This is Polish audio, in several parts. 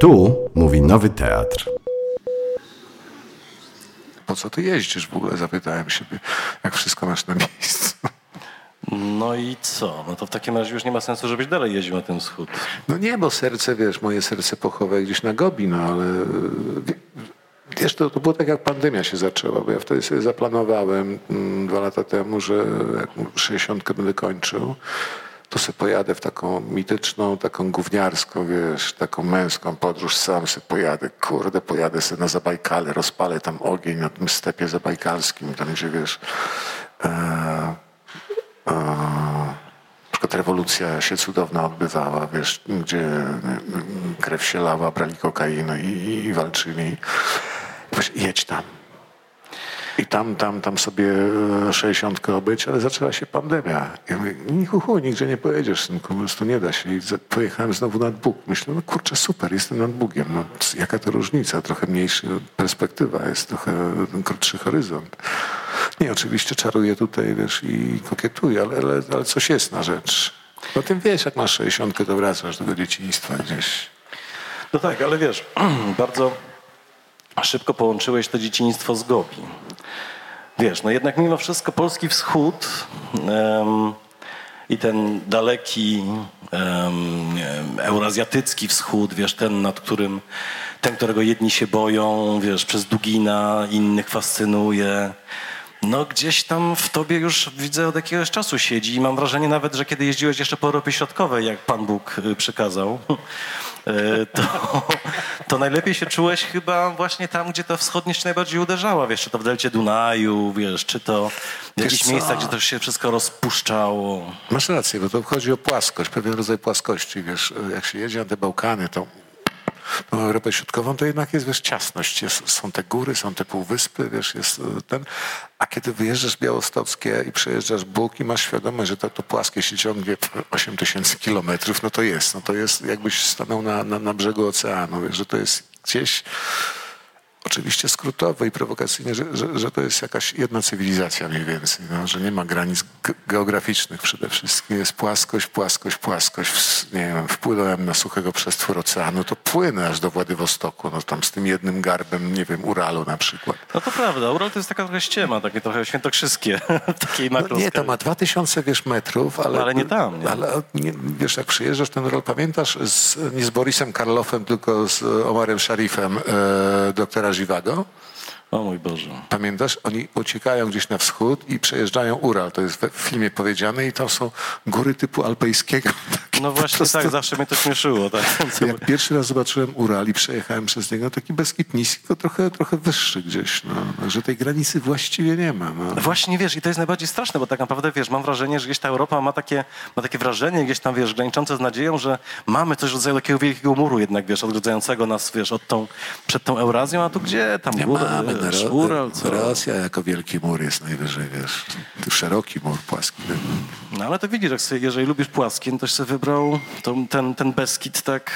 Tu mówi Nowy Teatr. Po co ty jeździsz w ogóle? Zapytałem siebie, jak wszystko masz na miejscu. No i co? No to w takim razie już nie ma sensu, żebyś dalej jeździł na ten wschód. No nie, bo serce, wiesz, moje serce pochowe gdzieś na Gobi, no ale wiesz, to, to było tak jak pandemia się zaczęła, bo ja wtedy sobie zaplanowałem mm, dwa lata temu, że jak 60 będę kończył, to sobie pojadę w taką mityczną, taką gówniarską, wiesz, taką męską podróż, sam sobie pojadę, kurde, pojadę sobie na Zabajkale, rozpalę tam ogień na tym stepie zabajkalskim, tam gdzie, wiesz, e, e, na przykład rewolucja się cudowna odbywała, wiesz, gdzie krew się lała, brali kokainę i, i, i walczyli. Wiesz, jedź tam. I tam, tam, tam sobie e, 60 obyć, ale zaczęła się pandemia. Ja mówię, nichuchu, nigdzie nie pojedziesz, synku, po prostu nie da się. I pojechałem znowu nad Bóg. Myślę, no kurczę, super, jestem nad Bugiem. No, jaka to różnica? Trochę mniejsza perspektywa, jest trochę krótszy horyzont. Nie, oczywiście czaruję tutaj, wiesz, i kokietuję, ale, ale, ale coś jest na rzecz. No tym wiesz, jak masz 60, to wracasz do dzieciństwa gdzieś. No tak, ale wiesz, bardzo szybko połączyłeś to dzieciństwo z Gobi. Wiesz, no jednak mimo wszystko polski wschód em, i ten daleki wiem, eurazjatycki wschód, wiesz, ten, nad którym, ten, którego jedni się boją, wiesz, przez Dugina, innych fascynuje. No gdzieś tam w tobie już widzę od jakiegoś czasu siedzi i mam wrażenie nawet, że kiedy jeździłeś jeszcze po Europie Środkowej, jak Pan Bóg y, przykazał, y, to, to najlepiej się czułeś chyba właśnie tam, gdzie ta wschodniość najbardziej uderzała, wiesz, czy to w delcie Dunaju, wiesz, czy to w jakichś miejscach, gdzie to się wszystko rozpuszczało. Masz rację, bo to chodzi o płaskość, pewien rodzaj płaskości. Wiesz, jak się jedzie na te Bałkany, to Europę Środkową, to jednak jest, wiesz, ciasność. Jest, są te góry, są te półwyspy, wiesz, jest e, ten... A kiedy wyjeżdżasz Białostockie i przejeżdżasz Bóg i masz świadomość, że to, to płaskie się ciągnie 8 tysięcy kilometrów, no to jest. No to jest, jakbyś stanął na, na, na brzegu oceanu, wiesz, że to jest gdzieś oczywiście skrótowo i prowokacyjnie, że, że, że to jest jakaś jedna cywilizacja mniej więcej, no, że nie ma granic ge- geograficznych przede wszystkim. Jest płaskość, płaskość, płaskość. W, nie wiem, wpłynąłem na suchego przestwór oceanu, to płynę aż do Władywostoku, no tam z tym jednym garbem, nie wiem, Uralu na przykład. No to prawda, Ural to jest taka trochę ściema, takie trochę świętokrzyskie takiej No nie, to ma 2000 wiesz, metrów, ale, Ale nie tam, nie? Ale nie, wiesz, jak przyjeżdżasz ten rol, pamiętasz z, nie z Borisem Karloffem, tylko z Omarem Sharifem e, doktora nasz O mój Boże. Pamiętasz? Oni uciekają gdzieś na wschód i przejeżdżają Ural. To jest w filmie powiedziane i to są góry typu alpejskiego. No właśnie prostu- tak, zawsze mnie to śmieszyło. Tak? Jak pierwszy raz zobaczyłem Ural i przejechałem przez niego, taki Beskid niski, tylko trochę, trochę wyższy gdzieś. No. Że tej granicy właściwie nie ma. No. Właśnie wiesz, i to jest najbardziej straszne, bo tak naprawdę wiesz, mam wrażenie, że gdzieś ta Europa ma takie, ma takie wrażenie, gdzieś tam wiesz, graniczące z nadzieją, że mamy coś w rodzaju takiego wielkiego muru jednak, wiesz, odgradzającego nas, wiesz, od tą, przed tą Eurazją, a tu gdzie? Tam Nie mamy. Ro- Ural, co? Rosja jako wielki mur jest najwyżej, wiesz. Szeroki mur płaski. No ale to widzisz, jak sobie, jeżeli lubisz płaskie, no to sobie wybrał tą, ten, ten Beskid tak,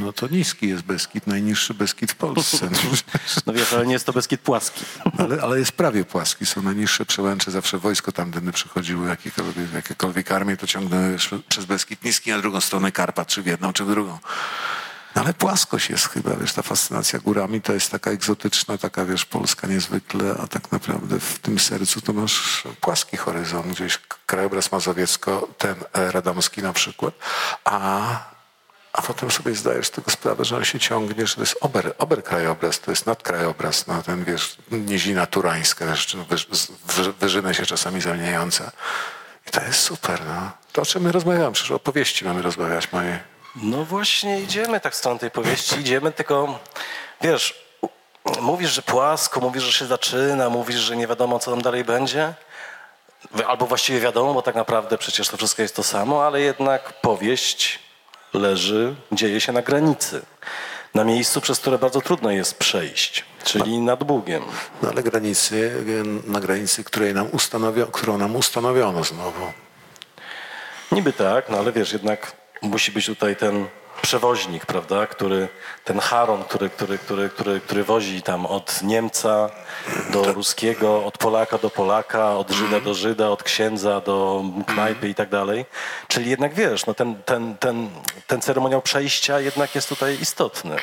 No to niski jest Beskid, najniższy Beskid w Polsce. no wiesz, ale nie jest to Beskid płaski. Ale, ale jest prawie płaski, są najniższe przełęcze, zawsze wojsko tamtędy przychodziło, jakiekolwiek, jakiekolwiek armie, to ciągnęły przez Beskid Niski, na drugą stronę Karpat, czy w jedną, czy w drugą. No ale płaskość jest chyba, wiesz, ta fascynacja górami to jest taka egzotyczna, taka, wiesz, Polska niezwykle, a tak naprawdę w tym sercu to masz płaski horyzont, gdzieś krajobraz Mazowiecko, ten e, radomski na przykład, a a potem sobie zdajesz tego sprawę, że on się ciągnie, że to jest ober, ober krajobraz, to jest nadkrajobraz, no ten wiesz, nizina turańska, wiesz, wyż, wy- wyżyny się czasami zamieniające. I to jest super, no. To o czym my rozmawiamy, przecież opowieści mamy rozmawiać mojej. No właśnie idziemy tak stronę tej powieści, idziemy, tylko wiesz, mówisz, że płasko, mówisz, że się zaczyna, mówisz, że nie wiadomo, co tam dalej będzie. Albo właściwie wiadomo, bo tak naprawdę przecież to wszystko jest to samo, ale jednak powieść leży, dzieje się na granicy. Na miejscu, przez które bardzo trudno jest przejść, czyli nad Bugiem. No ale granicy, na granicy, której nam ustanowio, którą nam ustanowiono znowu. Niby tak, no ale wiesz, jednak musi być tutaj ten przewoźnik, prawda, który, ten Haron, który, który, który, który, który wozi tam od Niemca do ruskiego, od Polaka do Polaka, od Żyda do Żyda, od księdza do knajpy i tak dalej. Czyli jednak wiesz, no ten, ten, ten, ten ceremoniał przejścia jednak jest tutaj istotny.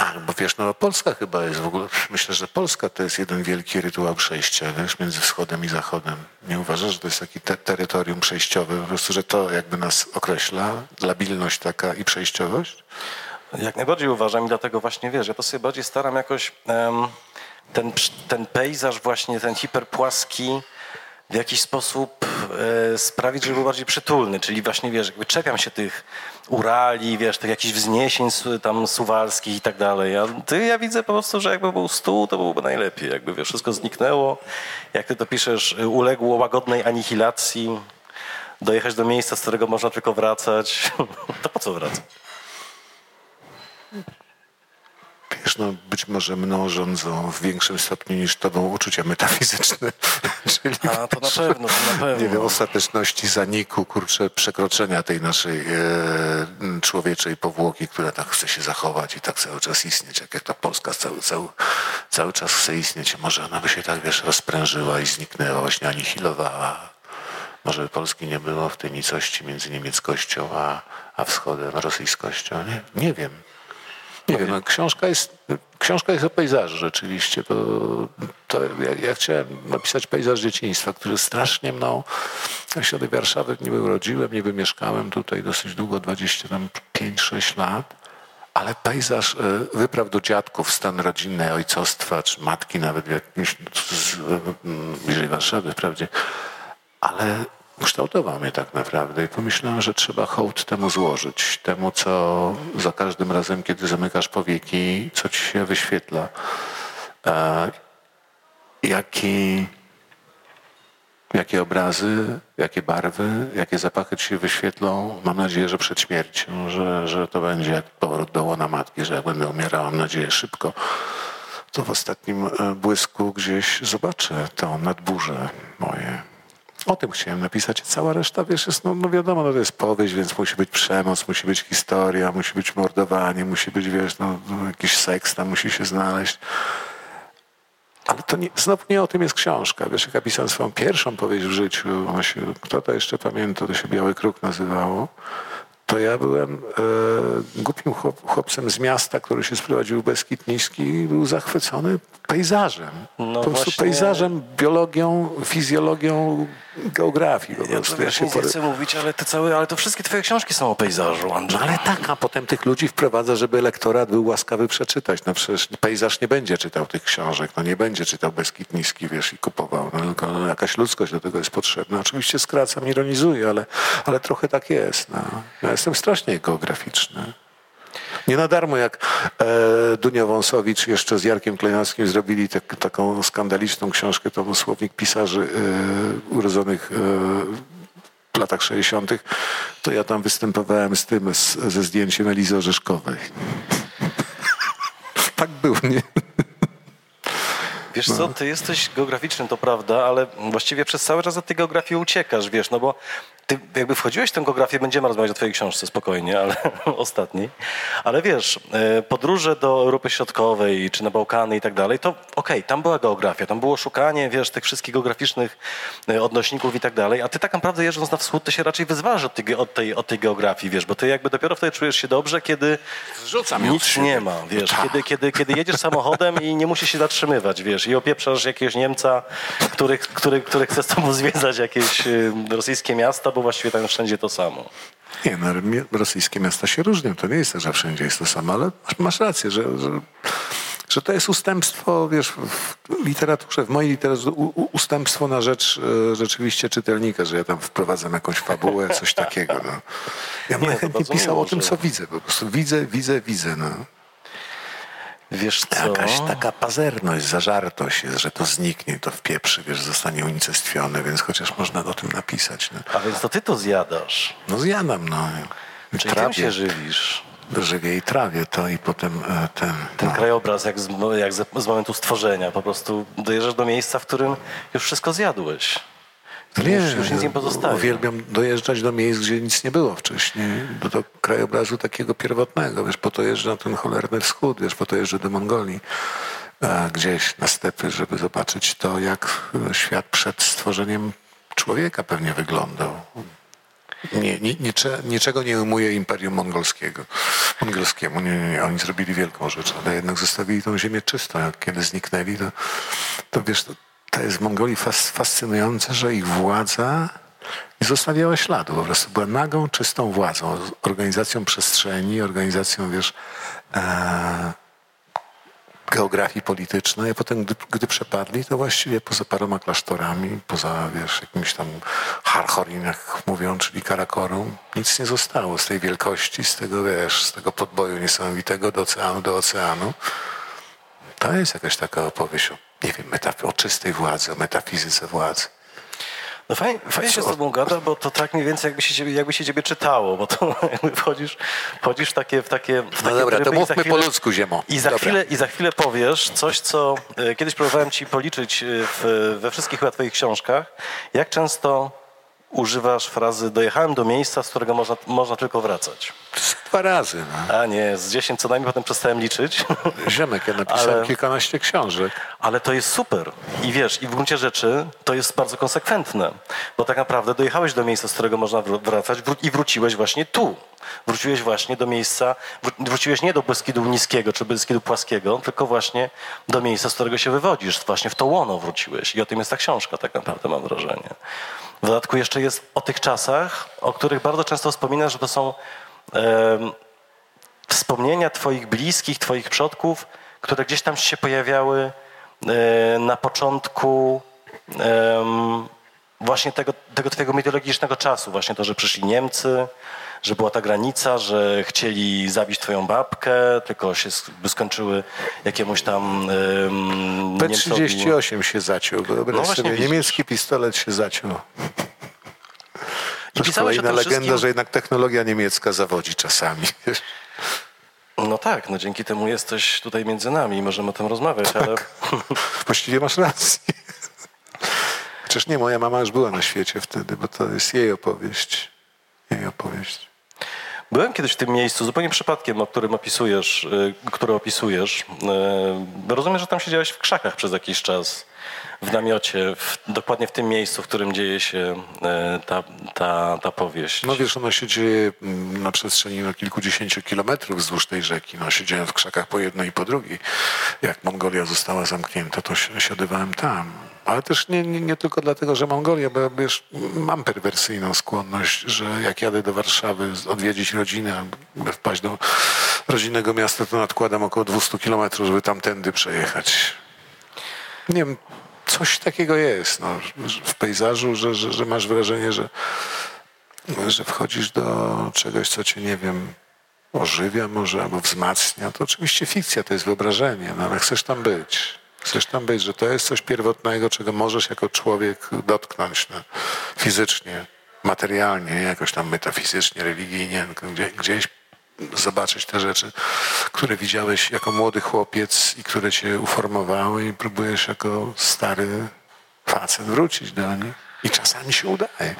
A, bo wiesz, no Polska chyba jest w ogóle, myślę, że Polska to jest jeden wielki rytuał przejścia, wiesz, między wschodem i zachodem. Nie uważasz, że to jest taki te terytorium przejściowe, po prostu, że to jakby nas określa, labilność taka i przejściowość? Jak najbardziej uważam i dlatego właśnie, wiesz, ja to sobie bardziej staram jakoś em, ten, ten pejzaż właśnie, ten hiperpłaski w jakiś sposób e, sprawić, żeby był bardziej przytulny, czyli właśnie, wiesz, jakby czepiam się tych Urali, wiesz, tych jakichś wzniesień tam suwalskich i tak dalej. A ty, ja widzę po prostu, że jakby był stół, to byłoby najlepiej. Jakby, wiesz, wszystko zniknęło. Jak ty to piszesz, uległo łagodnej anihilacji, dojechać do miejsca, z którego można tylko wracać. to po co wracać? Wiesz, no, być może mną rządzą w większym stopniu niż tobą uczucia metafizyczne. Czyli, A, to na pewno, to na pewno. Nie wiem, ostateczności zaniku, kurczę, przekroczenia tej naszej e, człowieczej powłoki, która tak chce się zachować i tak cały czas istnieć, jak, jak ta Polska cały, cały, cały czas chce istnieć. Może ona by się tak, wiesz, rozprężyła i zniknęła, właśnie anihilowała. Może Polski nie było w tej nicości między niemieckością a, a wschodem, rosyjskością. Nie, nie wiem. Nie wiem, no, książka jest, książka jest o pejzażu rzeczywiście, bo to ja, ja, chciałem napisać pejzaż dzieciństwa, który strasznie mną, do Warszawy niby urodziłem, niby mieszkałem tutaj dosyć długo, 25-6 lat, ale pejzaż e, wypraw do dziadków, stan rodzinny, ojcostwa, czy matki nawet w jakimś, bliżej Warszawy wprawdzie, ale kształtował mnie tak naprawdę i pomyślałem, że trzeba hołd temu złożyć, temu, co za każdym razem, kiedy zamykasz powieki, co ci się wyświetla. E, jaki, jakie obrazy, jakie barwy, jakie zapachy ci się wyświetlą. Mam nadzieję, że przed śmiercią, że, że to będzie jak powrót do łona matki, że jak będę umierał, mam nadzieję szybko, to w ostatnim e, błysku gdzieś zobaczę to nadburze moje. O tym chciałem napisać. Cała reszta, wiesz, jest, no, no wiadomo, no to jest powieść, więc musi być przemoc, musi być historia, musi być mordowanie, musi być, wiesz, no, no jakiś seks tam musi się znaleźć. Ale to nie, znowu nie o tym jest książka. Wiesz, jak ja pisałem swoją pierwszą powieść w życiu, się, kto to jeszcze pamięta, to się Biały Kruk nazywało, to ja byłem e, głupim chłop, chłopcem z miasta, który się sprowadził w Beskid Niski i był zachwycony pejzażem. No po prostu właśnie... pejzażem, biologią, fizjologią, geografii. Po prostu. Ja, ja się nie chcę mówić, ale, te całe, ale to wszystkie twoje książki są o pejzażu, Andrzej. No ale tak, a potem tych ludzi wprowadza, żeby lektorat był łaskawy przeczytać. No przecież pejzaż nie będzie czytał tych książek, no nie będzie czytał Beskid Niski, wiesz, i kupował. No, tylko no, jakaś ludzkość do tego jest potrzebna. Oczywiście skracam, ironizuję, ale, ale trochę tak jest. No. Ja jestem strasznie geograficzny. Nie na darmo jak e, Dunia Wąsowicz jeszcze z Jarkiem Klejnowskim zrobili tak, taką skandaliczną książkę, to był słownik pisarzy e, urodzonych e, w latach 60., to ja tam występowałem z tym, z, ze zdjęciem Elizy Orzeszkowej. tak było, nie? Wiesz co, ty jesteś geograficzny, to prawda, ale właściwie przez cały czas od tej geografii uciekasz, wiesz, no bo ty jakby wchodziłeś w tę geografię, będziemy rozmawiać o twojej książce spokojnie, ale ostatniej. Ale wiesz, e, podróże do Europy Środkowej, czy na Bałkany i tak dalej, to okej, okay, tam była geografia, tam było szukanie, wiesz, tych wszystkich geograficznych e, odnośników i tak dalej, a ty tak naprawdę jeżdżąc na wschód, ty się raczej wyzwalasz od tej, od tej, od tej geografii, wiesz, bo ty jakby dopiero wtedy czujesz się dobrze, kiedy Zrzucam nic nie ma, wiesz, tak. kiedy, kiedy, kiedy jedziesz samochodem i nie musisz się zatrzymywać, wiesz, i opieprzasz jakiegoś Niemca, który, który, który chce z tobą zwiedzać jakieś e, rosyjskie miasta, bo właściwie tam wszędzie to samo. Nie, no, rosyjskie miasta się różnią. To nie jest tak, że wszędzie jest to samo, ale masz, rację, że, że, że, to jest ustępstwo, wiesz, w literaturze, w mojej literaturze, ustępstwo na rzecz e, rzeczywiście czytelnika, że ja tam wprowadzam jakąś fabułę, coś takiego. No. Ja bym chętnie pisał o tym, co widzę. Po prostu widzę, widzę, widzę. No. Wiesz co? Jakaś taka pazerność, zażartość jest, że to zniknie, to w pieprzy, wiesz, zostanie unicestwione, więc chociaż można o tym napisać. No. A więc to ty to zjadasz? No zjadam, no. Czyli trawię, się żywisz? Żywię i trawię to i potem e, ten... Ten no. krajobraz jak, z, jak z, z momentu stworzenia, po prostu dojeżdżasz do miejsca, w którym już wszystko zjadłeś. To Nie, już, już nic nie pozostaje. uwielbiam dojeżdżać do miejsc, gdzie nic nie było wcześniej, do, do krajobrazu takiego pierwotnego, wiesz, po to jeżdżę na ten cholerny wschód, wiesz, po to jeżdżę do Mongolii, e, gdzieś na stepy, żeby zobaczyć to, jak e, świat przed stworzeniem człowieka pewnie wyglądał. Nie, nie, nicze, niczego nie ujmuje Imperium Mongolskiego. Mongolskiemu. Nie, nie, nie. Oni zrobili wielką rzecz, ale jednak zostawili tą ziemię czystą. Jak kiedy zniknęli, to, to wiesz, to, to jest w Mongolii fas, fascynujące, że ich władza nie zostawiała śladu. Po prostu była nagą, czystą władzą. Organizacją przestrzeni, organizacją, wiesz, e, geografii politycznej, a potem, gdy, gdy przepadli, to właściwie poza paroma klasztorami, poza, wiesz, jakimś tam Harchorin, jak mówią, czyli Karakorum, nic nie zostało z tej wielkości, z tego, wiesz, z tego podboju niesamowitego do oceanu, do oceanu. To jest jakaś taka opowieść o, nie wiem, metaf- o czystej władzy, o metafizyce władzy. No fajnie, fajnie się z tobą gada, bo to tak mniej więcej jakby się ciebie, jakby się ciebie czytało, bo to jakby wchodzisz, wchodzisz w takie, w takie, w takie No dobra, to mówmy chwilę- po ludzku, Ziemo. I za, Dobra. chwilę, I za chwilę powiesz coś, co e, kiedyś próbowałem ci policzyć e, w, we wszystkich chyba twoich książkach. Jak często używasz frazy dojechałem do miejsca, z którego można, można tylko wracać? Dwa razy. No. A nie, z 10 co najmniej, potem przestałem liczyć. Ziemek, ja napisałem Ale- kilkanaście książek. Ale to jest super. I wiesz, i w gruncie rzeczy to jest bardzo konsekwentne. Bo tak naprawdę dojechałeś do miejsca, z którego można wr- wracać i wróciłeś właśnie tu. Wróciłeś właśnie do miejsca, wró- wróciłeś nie do Beskidu niskiego czy Beskidu płaskiego, tylko właśnie do miejsca, z którego się wywodzisz. Właśnie w to łono wróciłeś. I o tym jest ta książka tak naprawdę, mam wrażenie. W dodatku jeszcze jest o tych czasach, o których bardzo często wspominasz, że to są wspomnienia Twoich bliskich, Twoich przodków, które gdzieś tam się pojawiały e, na początku właśnie tego, tego Twojego mitologicznego czasu. Właśnie to, że przyszli Niemcy, że była ta granica, że chcieli zabić Twoją babkę, tylko się skończyły jakiemuś tam Niemcowi- P38 się zaciął. Wyobraź No sobie, widzisz. niemiecki pistolet się zaciął. To jest kolejna legenda, wszystkim- że jednak technologia niemiecka zawodzi czasami. No tak, no dzięki temu jesteś tutaj między nami i możemy o tym rozmawiać, ale... Właściwie masz rację. Chociaż nie, moja mama już była na świecie wtedy, bo to jest jej opowieść. Jej opowieść. Byłem kiedyś w tym miejscu, zupełnie przypadkiem, o którym opisujesz, y, które opisujesz. Y, Rozumiem, że tam siedziałeś w krzakach przez jakiś czas, w namiocie, w, dokładnie w tym miejscu, w którym dzieje się y, ta, ta, ta powieść. No wiesz, ona się dzieje mm, na przestrzeni no, kilkudziesięciu kilometrów wzdłuż tej rzeki. No, siedziałem w krzakach po jednej i po drugiej. Jak Mongolia została zamknięta, to si- siadywałem tam. Ale też nie, nie, nie tylko dlatego, że Mongolia, bo wiesz, mam perwersyjną skłonność, że jak jadę do Warszawy odwiedzić rodzinę, wpaść do rodzinnego miasta, to nadkładam około 200 kilometrów, żeby tamtędy przejechać. Nie wiem, coś takiego jest no, w pejzażu, że, że, że masz wrażenie, że że wchodzisz do czegoś, co cię, nie wiem, ożywia może albo wzmacnia, to oczywiście fikcja, to jest wyobrażenie, no ale chcesz tam być. Chcesz tam być, że to jest coś pierwotnego, czego możesz jako człowiek dotknąć no, fizycznie, materialnie, nie jakoś tam metafizycznie, religijnie, gdzie, gdzieś zobaczyć te rzeczy, które widziałeś jako młody chłopiec i które cię uformowały i próbujesz jako stary facet wrócić do nich. I czasami się udaje.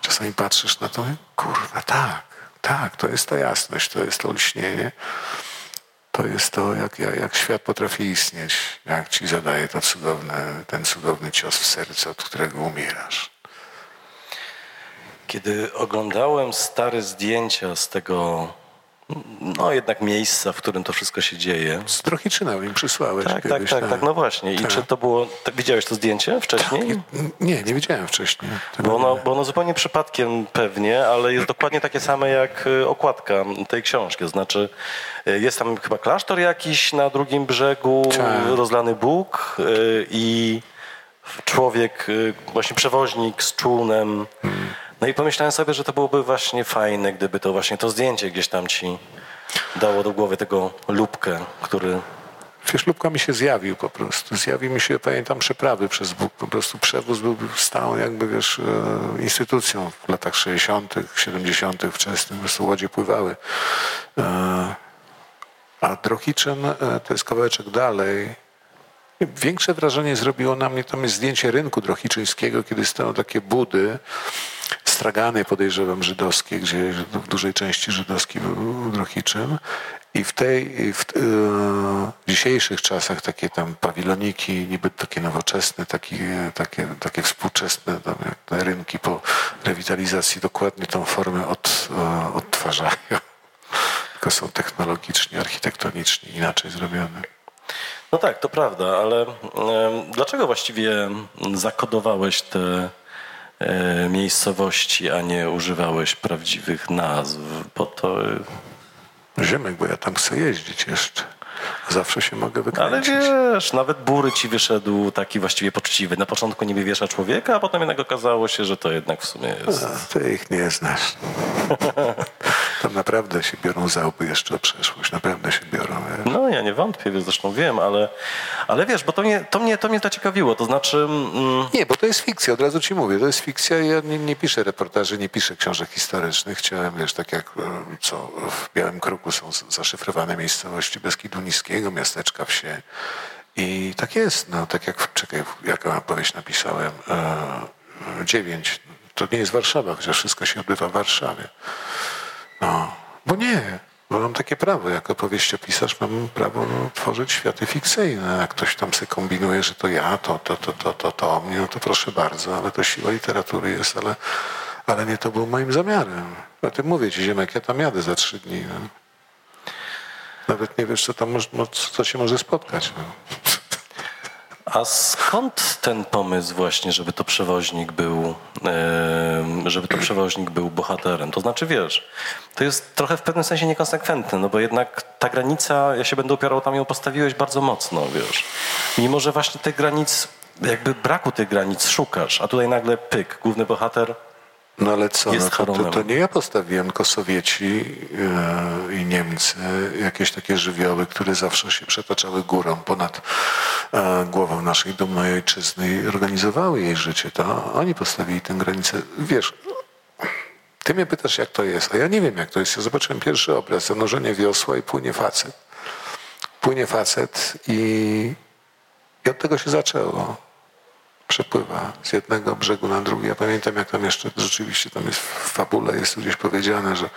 Czasami patrzysz na to i kurwa, tak, tak, to jest ta jasność, to jest to lśnienie. To jest to, jak, jak, jak świat potrafi istnieć, jak ci zadaje to cudowne, ten cudowny cios w serce, od którego umierasz. Kiedy oglądałem stare zdjęcia z tego, no jednak miejsca, w którym to wszystko się dzieje. Z Drohiczyna im przysłałeś Tak, tak, kiedyś. tak, tak, no właśnie. I Tak. czy to było, tak, widziałeś to zdjęcie wcześniej? Nie, nie widziałem wcześniej. Bo ono, bo ono zupełnie przypadkiem pewnie, ale jest dokładnie takie same jak y, okładka tej książki. To znaczy y, jest tam chyba klasztor jakiś na drugim brzegu, Tak. rozlany Bóg y, i człowiek, właśnie przewoźnik z czółnem. No i pomyślałem sobie, że to byłoby właśnie fajne, gdyby to właśnie to zdjęcie gdzieś tam ci dało do głowy tego lubkę, który Wiesz, Lubka mi się zjawił po prostu. Zjawił mi się, pamiętam, przeprawy przez Bóg. Po prostu przewóz był stałą jakby, wiesz, e, instytucją w latach 60., 70. wczesnych. Po prostu łodzie pływały. E, A Drohiczyn e, to jest kawałeczek dalej. Większe wrażenie zrobiło na mnie tam jest zdjęcie rynku drohiczyńskiego, kiedy stoją takie budy, stragany podejrzewam żydowskie, gdzie w dużej części żydowski był Drohiczym. I w tej, w, e, dzisiejszych czasach takie tam pawiloniki, niby takie nowoczesne, takie, takie, takie współczesne tam jak rynki po rewitalizacji dokładnie tą formę od, e, odtwarzają. Tylko są technologicznie, architektonicznie inaczej zrobione. No tak, to prawda, ale dlaczego właściwie zakodowałeś te miejscowości, a nie używałeś prawdziwych nazw? Bo to... Ziemek, bo ja tam chcę jeździć jeszcze. Zawsze się mogę wykręcić. Ale wiesz, nawet Bury ci wyszedł taki właściwie poczciwy. Na początku niby wiesza człowieka, a potem jednak okazało się, że to jednak w sumie jest... A, ty ich nie znasz. Tam naprawdę się biorą za łby jeszcze o przeszłość. Naprawdę się biorą. Wiesz? No ja nie wątpię, zresztą wiem, ale, ale wiesz, bo to mnie, to mnie, to mnie zaciekawiło. To znaczy... Mm... Nie, bo to jest fikcja, od razu ci mówię. To jest fikcja. Ja nie, nie piszę reportaży, nie piszę książek historycznych. Chciałem, wiesz, tak jak e, co w Białym Kruku są zaszyfrowane miejscowości Beskidu Niskiego, miasteczka, wsie. I tak jest, no tak jak, czekaj, jaką opowieść napisałem, e, dziewięć, to nie jest Warszawa, chociaż wszystko się odbywa w Warszawie. No, bo nie, bo mam takie prawo, jako powieściopisarz mam prawo tworzyć światy fikcyjne. Jak ktoś tam sobie kombinuje, że to ja, to, to, to, to, to, to mnie, no to proszę bardzo, ale to siła literatury jest, ale, ale nie to był moim zamiarem. O tym mówię ci, Ziemek, ja tam jadę za trzy dni. No. Nawet nie wiesz, co tam co się może spotkać. No. A skąd ten pomysł właśnie, żeby to przewoźnik był, żeby to przewoźnik był bohaterem? To znaczy, wiesz, to jest trochę w pewnym sensie niekonsekwentne, no bo jednak ta granica, ja się będę opierał, tam ją postawiłeś bardzo mocno, wiesz. Mimo, że właśnie tych granic, jakby braku tych granic szukasz, a tutaj nagle pyk, główny bohater no ale co, no to, to, to, nie ja postawiłem, tylko Sowieci yy, i Niemcy, jakieś takie żywioły, które zawsze się przetaczały górą ponad yy, głową naszej dumnej ojczyzny i organizowały jej życie. To oni postawili tę granicę. Wiesz, ty mnie pytasz, jak to jest, a ja nie wiem, jak to jest. Ja zobaczyłem pierwszy obraz, zanurzenie wiosła i płynie facet. Płynie facet i, i od tego się zaczęło przepływa z jednego brzegu na drugi. Ja pamiętam, jak tam jeszcze rzeczywiście tam jest w fabule, jest gdzieś powiedziane, że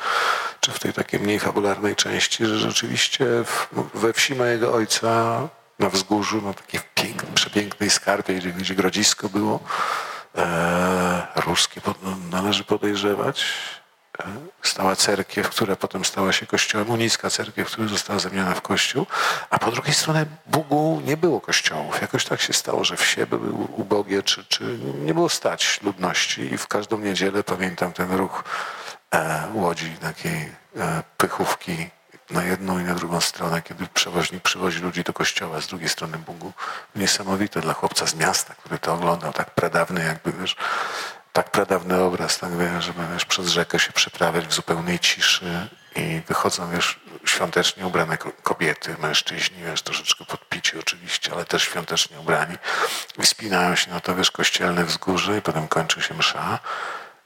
czy w tej takiej mniej fabularnej części, że rzeczywiście w, we wsi mojego ojca na wzgórzu, na takiej pięknej, przepięknej skarpie, gdzie, gdzie grodzisko było, e, ruskie pod, no, należy podejrzewać, stała cerkiew, która potem stała się kościołem, unicka cerkiew, która została zamieniona w kościół, a po drugiej stronie Bugu nie było kościołów. Jakoś tak się stało, że wsie były ubogie, czy, czy nie było stać ludności i w każdą niedzielę pamiętam ten ruch e, łodzi, takiej e, pychówki na jedną i na drugą stronę, kiedy przewoźnik przywozi ludzi do kościoła z drugiej strony Bugu. Niesamowite dla chłopca z miasta, który to oglądał, tak pradawny jakby, wiesz, tak pradawny obraz, tak wiesz, żeby wiesz, przez rzekę się przeprawiać w zupełnej ciszy i wychodzą wiesz, świątecznie ubrane kobiety, mężczyźni, wiesz, troszeczkę podpici oczywiście, ale też świątecznie ubrani i się na to, wiesz, kościelne wzgórze i potem kończy się msza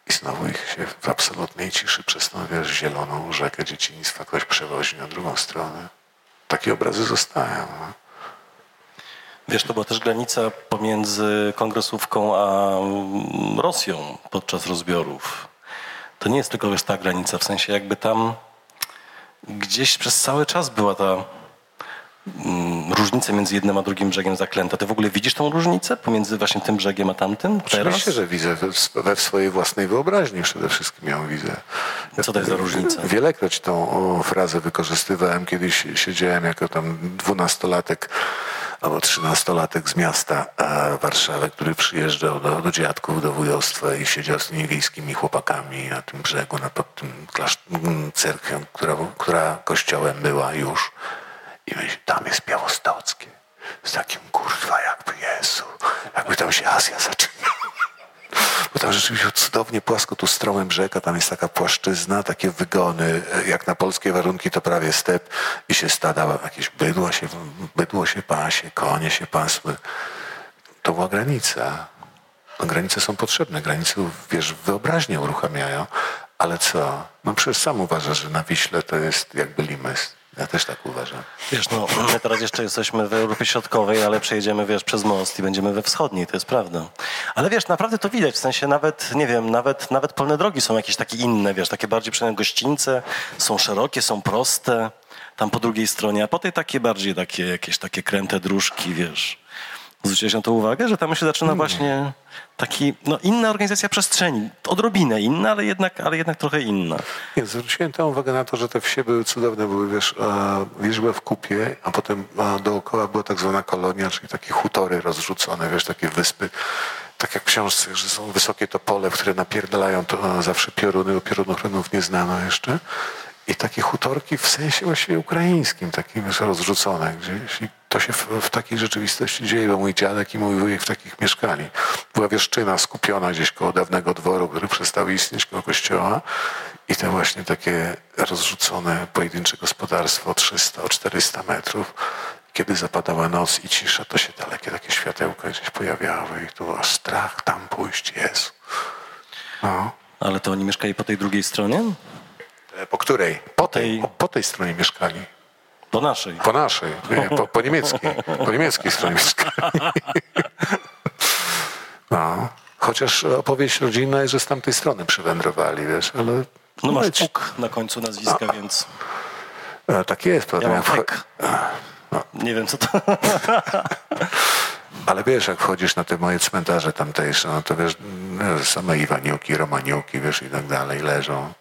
i znowu ich się w absolutnej ciszy przez tą, wiesz, zieloną rzekę dzieciństwa ktoś przewozi na drugą stronę. Takie obrazy zostają. No. Wiesz, to była też granica pomiędzy kongresówką a mm, Rosją podczas rozbiorów. To nie jest tylko wiesz, ta granica, w sensie jakby tam gdzieś przez cały czas była ta mm, różnica między jednym a drugim brzegiem zaklęta. Ty w ogóle widzisz tą różnicę pomiędzy właśnie tym brzegiem a tamtym teraz? Oczywiście, że widzę. We, we swojej własnej wyobraźni przede wszystkim ją widzę. Co to jest za różnica? Wielekroć tą o, frazę wykorzystywałem. Kiedyś siedziałem jako tam dwunastolatek albo trzynastolatek z miasta Warszawy, który przyjeżdżał do, do dziadków, do wujostwa i siedział z tymi wiejskimi chłopakami na tym brzegu, na, pod tym mm, cerkwią, która, która kościołem była już. I myślę, tam jest Białostockie. Z takim kurwa jakby Jezu, jakby tam się Azja zaczynała. Bo tam rzeczywiście cudownie płasko tu stromem rzeka, tam jest taka płaszczyzna, takie wygony, jak na polskie warunki to prawie step i się stada, jakieś bydło się, bydło się pasie, konie się pasły. To była granica. No, granice są potrzebne, granice, wiesz, wyobraźnię uruchamiają, ale co? No przecież sam uważasz, że na Wiśle to jest jakby limes. Ja też tak uważam. Wiesz, no, my teraz jeszcze jesteśmy w Europie Środkowej, ale przejedziemy, wiesz, przez most i będziemy we wschodniej, to jest prawda. Ale wiesz, naprawdę to widać, w sensie nawet, nie wiem, nawet, nawet polne drogi są jakieś takie inne, wiesz, takie bardziej przynajmniej gościńce, są szerokie, są proste, tam po drugiej stronie, a po tej takie bardziej takie, jakieś takie kręte dróżki, wiesz. Zwróciłeś na to uwagę, że tam się zaczyna właśnie taki, no inna organizacja przestrzeni, odrobinę inna, ale jednak, ale jednak trochę inna. Nie, zwróciłem tę uwagę na to, że te wsie były cudowne, były wiesz, e, wierzby w kupie, a potem e, dookoła była tak zwana kolonia, czyli takie hutory rozrzucone, wiesz, takie wyspy, tak jak w książce, że są wysokie topole, w które napierdalają to e, zawsze pioruny, bo piorunów nie znano jeszcze. I takie hutorki w sensie właściwie ukraińskim, takim wiesz, rozrzucone gdzieś. To się w, w, takiej rzeczywistości dzieje, bo mój dziadek i mój wujek w takich mieszkali. Była wieszczyna skupiona gdzieś koło dawnego dworu, który przestał istnieć koło kościoła i te właśnie takie rozrzucone pojedyncze gospodarstwo o 300, o 400 metrów. Kiedy zapadała noc i cisza, to się dalekie takie światełka gdzieś pojawiały i to aż strach tam pójść jest. No. Ale to oni mieszkali po tej drugiej stronie? E, po której? Po tej, po tej stronie mieszkali. Po naszej. Po naszej, nie, po, po niemieckiej. Po niemieckiej stronie mieszkali. No. Chociaż opowieść rodzinna jest, że z tamtej strony przywędrowali, wiesz, ale... No masz Puk na końcu nazwiska, A. więc... E, tak jest, prawda? Ja no. Nie wiem, co to... Ale wiesz, jak wchodzisz na te moje cmentarze tamtejsze, no to wiesz, no, same Iwaniuki, Romaniuki, wiesz, i tak dalej leżą.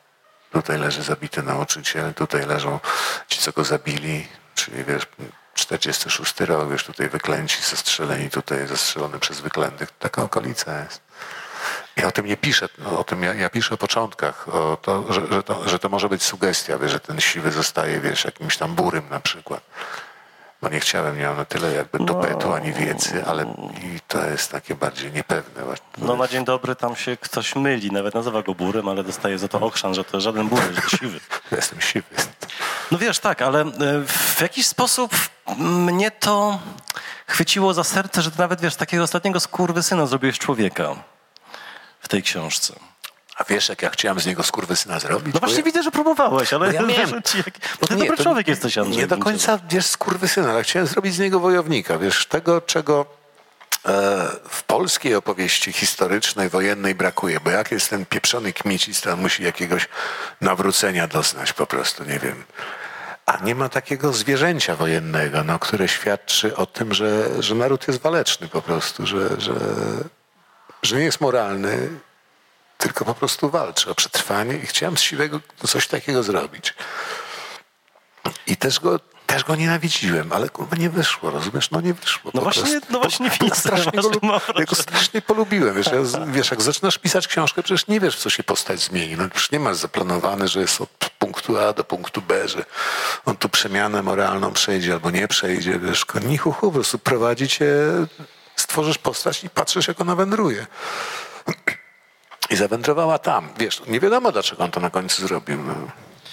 Tutaj leży zabity nauczyciel, tutaj leżą ci, co go zabili, czyli wiesz, 46 rok, wiesz, tutaj wyklęci, zastrzeleni, tutaj zastrzelony przez wyklętych. Taka okolica jest. Ja o tym nie piszę, no, o tym ja, ja, piszę o początkach, o to, że, że, to, że to może być sugestia, wiesz, że ten siwy zostaje, wiesz, jakimś tam burym na przykład. Bo nie chciałem, nie mam na tyle jakby topetu ani wiedzy, ale i to jest takie bardziej niepewne. No na dzień dobry tam się ktoś myli, nawet nazywa go burem, ale dostaje za to okrzan, że to żaden bury, że siwy. Jestem siwy. No wiesz, tak, ale e, w jakiś sposób mnie to chwyciło za serce, że nawet, wiesz, takiego ostatniego skurwysyna zrobiłeś człowieka w tej książce. A wiesz, jak ja chciałem z niego skurwysyna zrobić? No właśnie ja... widzę, że próbowałeś, ale ja ci, jak... bo ty nie, dobry człowiek jesteś, Andrzej. Nie do końca, wiesz, skurwysyna, ale chciałem zrobić z niego wojownika, wiesz, tego, czego e, w polskiej opowieści historycznej, wojennej brakuje, bo jak jest ten pieprzony kmicic, to on musi jakiegoś nawrócenia doznać po prostu, nie wiem. A nie ma takiego zwierzęcia wojennego, no, które świadczy o tym, że, że naród jest waleczny po prostu, że, że, że nie jest moralny, tylko po prostu walczy o przetrwanie i chciałem z siwego coś takiego zrobić. I też go, też go nienawidziłem, ale kurwa nie wyszło, rozumiesz? No nie wyszło. No właśnie, prostu. no właśnie widzę. Strasznie go, ja go strasznie polubiłem. Wiesz, ja, wiesz, jak zaczynasz pisać książkę, przecież nie wiesz, w co się postać zmieni. No, przecież nie masz zaplanowane, że jest od punktu A do punktu B, że on tu przemianę moralną przejdzie albo nie przejdzie. Wiesz, ni hu, hu po prostu prowadzi cię, stworzysz postać i patrzysz, jak ona wędruje. I zawędrowała tam. Wiesz, nie wiadomo, dlaczego on to na końcu zrobił. No.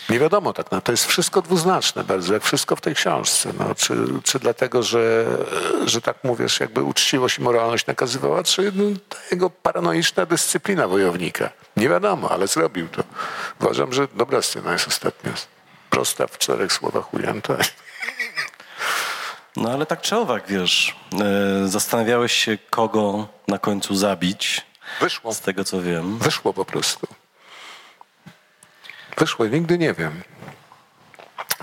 Nie wiadomo tak, no, to jest wszystko dwuznaczne bardzo, jak wszystko w tej książce. No, czy, czy dlatego, że, że tak mówisz, jakby uczciwość i moralność nakazywała, czy no, jego paranoiczna dyscyplina wojownika. Nie wiadomo, ale zrobił to. Uważam, że dobra scena jest ostatnia. Prosta, w czterech słowach ujęta. No ale tak czy owak, wiesz, e, zastanawiałeś się, kogo na końcu zabić. Wyszło. Z tego co wiem. Wyszło po prostu. Wyszło i nigdy nie wiem.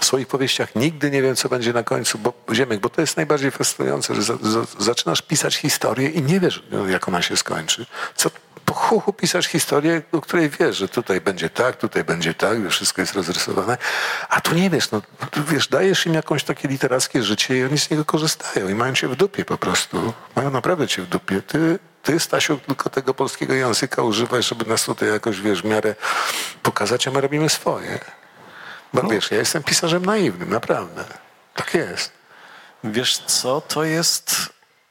W swoich powieściach nigdy nie wiem, co będzie na końcu, bo Ziemek, bo to jest najbardziej fascynujące, że za, za, zaczynasz pisać historię i nie wiesz, jak ona się skończy. Co po chuchu pisać historię, o której wiesz, że tutaj będzie tak, tutaj będzie tak, że wszystko jest rozrysowane, a tu nie wiesz, no wiesz, dajesz im jakąś takie literackie życie i oni z niego korzystają i mają cię w dupie po prostu. Mają naprawdę cię w dupie. Ty ty, Stasiu, tylko tego polskiego języka używasz, żeby nas tutaj jakoś, wiesz, w miarę pokazać, a my robimy swoje. Bo no. wiesz, ja jestem pisarzem naiwnym, naprawdę. Tak jest. Wiesz co, to jest...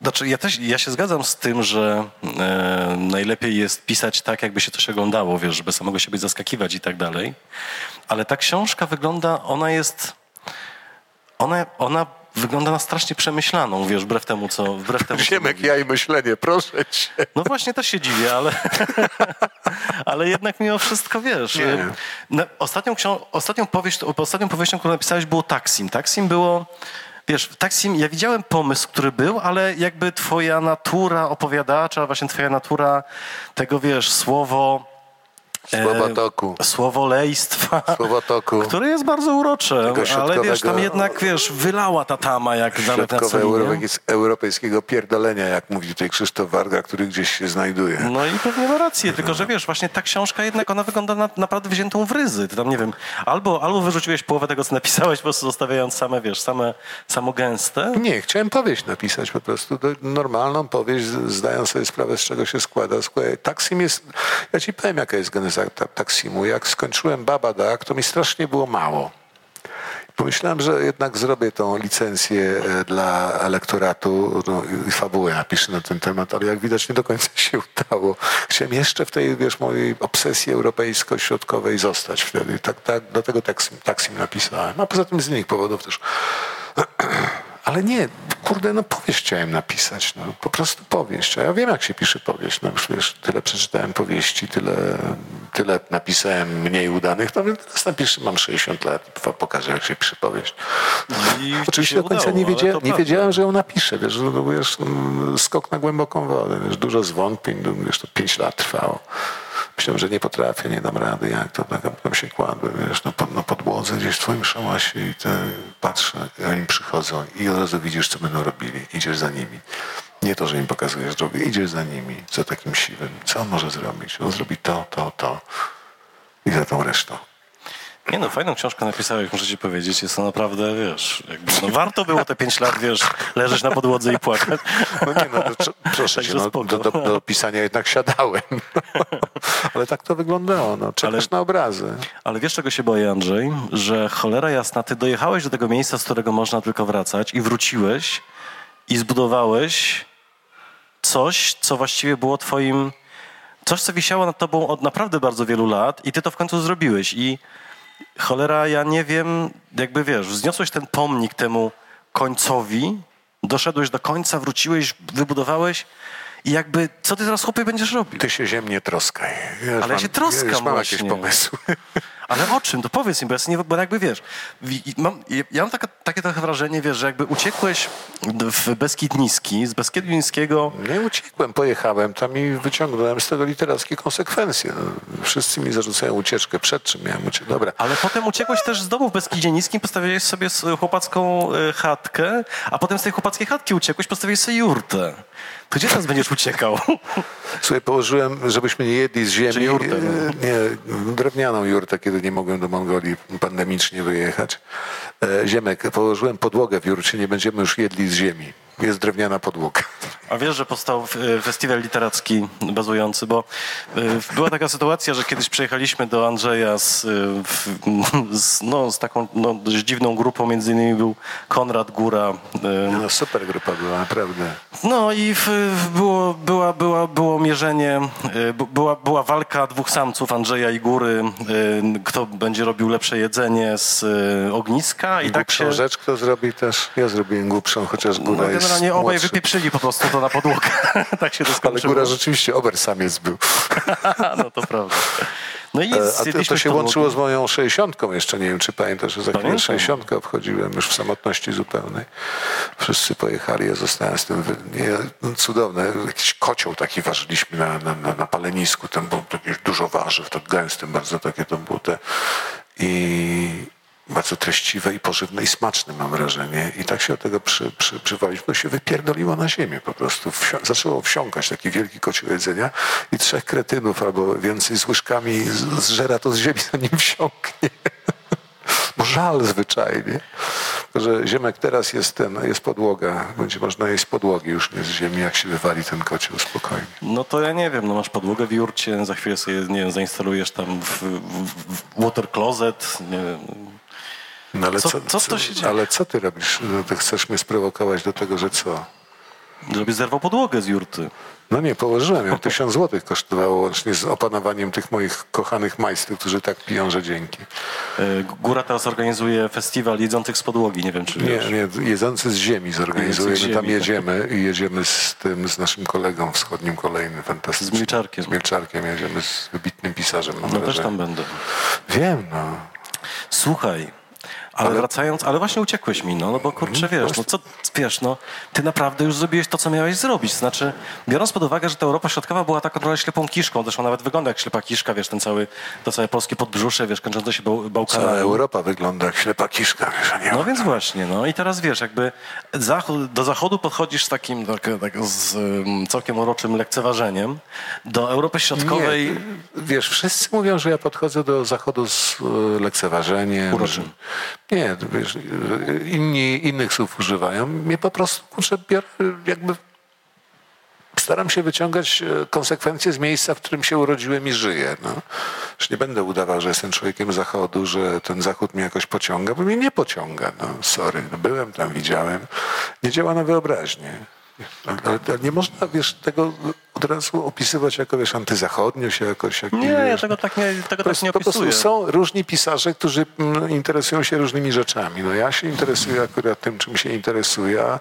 Znaczy, ja też ja się zgadzam z tym, że e, najlepiej jest pisać tak, jakby się coś oglądało, wiesz, żeby samego siebie zaskakiwać i tak dalej. Ale ta książka wygląda, ona jest. Ona, ona wygląda na strasznie przemyślaną, wiesz, wbrew temu, co... Wbrew temu, Ziemek, ja i myślenie, proszę cię. No właśnie też się dziwię, ale, ale jednak mimo wszystko wiesz. Nie. ostatnią, ksią- ostatnią, powieść, ostatnią powieścią, którą napisałeś było Taksim. Taksim było, wiesz, Taksim ja widziałem pomysł, który był, ale jakby twoja natura opowiadacza, właśnie twoja natura tego, wiesz, słowo... e, Słowotoku. Słowolejstwa. Słowotoku. Które jest bardzo urocze, ale wiesz, tam jednak, wiesz, wylała ta tama, jak nawet na europejs- europejskiego pierdolenia, jak mówi tutaj Krzysztof Warga, który gdzieś się znajduje. No i pewnie ma rację, tylko że wiesz, właśnie ta książka jednak ona wygląda na, naprawdę wziętą w ryzy. Ty tam nie wiem, albo, albo wyrzuciłeś połowę tego, co napisałeś, po prostu zostawiając same, wiesz, same samogęste. Nie, chciałem powieść napisać po prostu, normalną powieść, zdając sobie sprawę, z czego się składa. Słuchaj, Taksim jest, ja ci powiem, jaka jest geneza ta- Taksimu. Jak skończyłem Babadak, to mi strasznie było mało. Pomyślałem, że jednak zrobię tą licencję e, dla elektoratu no, i fabułę napiszę na ten temat, ale jak widać nie do końca się udało. Chciałem jeszcze w tej, wiesz, mojej obsesji europejsko-środkowej zostać wtedy. Tak, tak, dlatego Taksim, Taksim napisałem. A poza tym z innych powodów też. Ale nie, kurde, no powieść chciałem napisać, no, po prostu powieść. A ja wiem, jak się pisze powieść. No już wiesz, tyle przeczytałem powieści, tyle, tyle napisałem mniej udanych. No więc teraz napiszę, mam 60 lat, po- pokażę, jak się pisze powieść. I ci Oczywiście do końca udało, nie, wiedzia, nie wiedziałem, że ją napiszę. Wiesz, no, wiesz, mm, skok na głęboką wodę. Wiesz, dużo zwątpień, no, wiesz, to 5 lat trwało. Myślałem, że nie potrafię, nie dam rady, jak to tak, potem się kładłem, wiesz, na, na podłodze gdzieś w twoim szałasie i te, patrzę, oni przychodzą i od razu widzisz, co będą robili. Idziesz za nimi. Nie to, że im pokazujesz drogę, idziesz za nimi, za takim siwym. Co on może zrobić? On zrobi to, to, to i za tą resztą. Nie no, fajną książkę napisałeś, muszę ci powiedzieć. Jest to naprawdę, wiesz, jakby, no warto było te pięć lat, wiesz, leżeć na podłodze i płakać. No nie, no, to, proszę cię, no, do, do, do pisania jednak siadałem. Ale tak to wyglądało. No. Czekasz Ale- na obrazy. Ale wiesz, czego się boję, Andrzej? Że cholera jasna, ty dojechałeś do tego miejsca, z którego można tylko wracać i wróciłeś i zbudowałeś coś, co właściwie było twoim... Coś, co wisiało nad tobą od naprawdę bardzo wielu lat i ty to w końcu zrobiłeś. I cholera, ja nie wiem, jakby wiesz, wzniosłeś ten pomnik temu końcowi, doszedłeś do końca, wróciłeś, wybudowałeś i jakby, co ty teraz, chłopie, będziesz robił? Ty się ziemnie troskaj. Ja Ale ja się troskam ja już mam jakieś właśnie. pomysły. Ale o czym? To powiedz mi, bo ja, nie, bo jakby wiesz, wi- mam, ja mam taka, takie trochę wrażenie, wiesz, że jakby uciekłeś w Beskid Niski, z Beskidu Niskiego, Nie uciekłem, pojechałem tam i wyciągnąłem z tego literackie konsekwencje. No, wszyscy mi zarzucają ucieczkę. Przed czym miałem uciec? Dobra. ale potem uciekłeś też z domu w Beskidzie Niskim, postawiłeś sobie chłopacką e, chatkę, a potem z tej chłopackiej chatki uciekłeś, postawiłeś sobie jurtę. To gdzie teraz będziesz uciekał? Słuchaj, położyłem, żebyśmy nie jedli z ziemi. Czy jurtę, e, Nie, drewnianą jurtę, kiedy nie mogłem do Mongolii pandemicznie wyjechać. E, Ziemek, położyłem podłogę w jurcie, nie będziemy już jedli z ziemi. Jest drewniana podłoga. A wiesz, że powstał festiwal literacki bazujący, bo e, była taka sytuacja, że kiedyś przyjechaliśmy do Andrzeja z, w- z, no, z taką no, dość dziwną grupą, między innymi był Konrad Góra. e, No, super grupa była, naprawdę. No i było, była, była, było mierzenie, była, była walka dwóch samców, Andrzeja i Góry, kto będzie robił lepsze jedzenie z ogniska i tak Głupszą się... rzecz kto zrobi też? Ja zrobiłem głupszą, chociaż No, góra jest generalnie obaj młodszy. wypieprzyli po prostu na podłogę. tak się to Ale skończyło. góra rzeczywiście ober samiec był. no to prawda. No i E, A to, to się łączyło z moją sześćdziesiątką jeszcze, nie wiem czy pamiętasz, że za chwilę Pamiętam. sześćdziesiątkę obchodziłem już w samotności zupełnej. Wszyscy pojechali, ja zostałem z tym, wy... nie, no, cudowne, jakiś kocioł taki ważyliśmy na, na, na, na palenisku, tam było jakieś dużo warzyw, tak gęstym bardzo takie to było te i bardzo treściwe i pożywne i smaczne mam wrażenie. I tak się od tego przy, przy, się wypierdoliło na ziemię po prostu. Zaczęło wsiąkać taki wielki kocioł jedzenia i trzech kretynów albo więcej z łyżkami zżera to z ziemi, zanim wsiąknie. Bo żal zwyczajnie. Że ziemek teraz jest ten, jest podłoga. Będzie można jeść z podłogi już nie z ziemi, jak się wywali ten kocioł spokojnie. No to ja nie wiem, no masz podłogę w jurcie, za chwilę sobie, nie wiem, zainstalujesz tam w, w, w water closet, nie wiem. No ale Co- co, co się dzieje? Ale co ty robisz? No, Ty chcesz mnie sprowokować do tego, że co? Żebyś zerwał podłogę z jurty. No nie, położyłem ją. Tysiąc złotych kosztowało łącznie z opanowaniem tych moich kochanych majstrów, którzy tak piją, że dzięki. E, Góra teraz organizuje festiwal jedzących z podłogi, nie wiem czy Nie, wiesz. nie, jedzący z ziemi zorganizujemy. Jedzący z Tam ziemi, jedziemy i jedziemy z tym, z naszym kolegą wschodnim kolejnym, fantastycznym. Z Milczarkiem. Z Milczarkiem jedziemy z wybitnym pisarzem. No też tam będę. Wiem, no. Słuchaj, ale, Ale- wracając, ale właśnie uciekłeś mi, no, no bo kurczę, wiesz, no co, wiesz, no, ty naprawdę już zrobiłeś to, co miałeś zrobić. Znaczy, biorąc pod uwagę, że ta Europa Środkowa była taką trochę ślepą kiszką, zresztą nawet wygląda jak ślepa kiszka, wiesz, ten cały, to całe polskie podbrzusze, wiesz, kończące się bał, Cała Bałkanami. Europa wygląda jak ślepa kiszka, wiesz, a nie No więc właśnie, no i teraz wiesz, jakby zachód, do zachodu podchodzisz z takim tak, tak, z um, całkiem uroczym lekceważeniem, do Europy Środkowej Nie, wiesz, wszyscy mówią, że ja podchodzę do zachodu z e, lekceważeniem. Uroczym. Nie, wiesz, inni innych słów używają. Mnie po prostu, kurczę, jakby staram się wyciągać e, konsekwencje z miejsca, w którym się urodziłem i żyję. No. Już nie będę udawał, że jestem człowiekiem zachodu, że ten zachód mnie jakoś pociąga, bo mnie nie pociąga. No, sorry, no, byłem tam, widziałem. Nie działa na wyobraźnię. Ale, ale nie można, wiesz, tego od razu opisywać jako, wiesz, antyzachodnio się jakoś. Jak, Nie, ja wiesz, tego tak nie, tego po tak nie prostu, po prostu opisuję. są różni pisarze, którzy mm, interesują się różnymi rzeczami. No ja się interesuję akurat tym, czym się interesuję,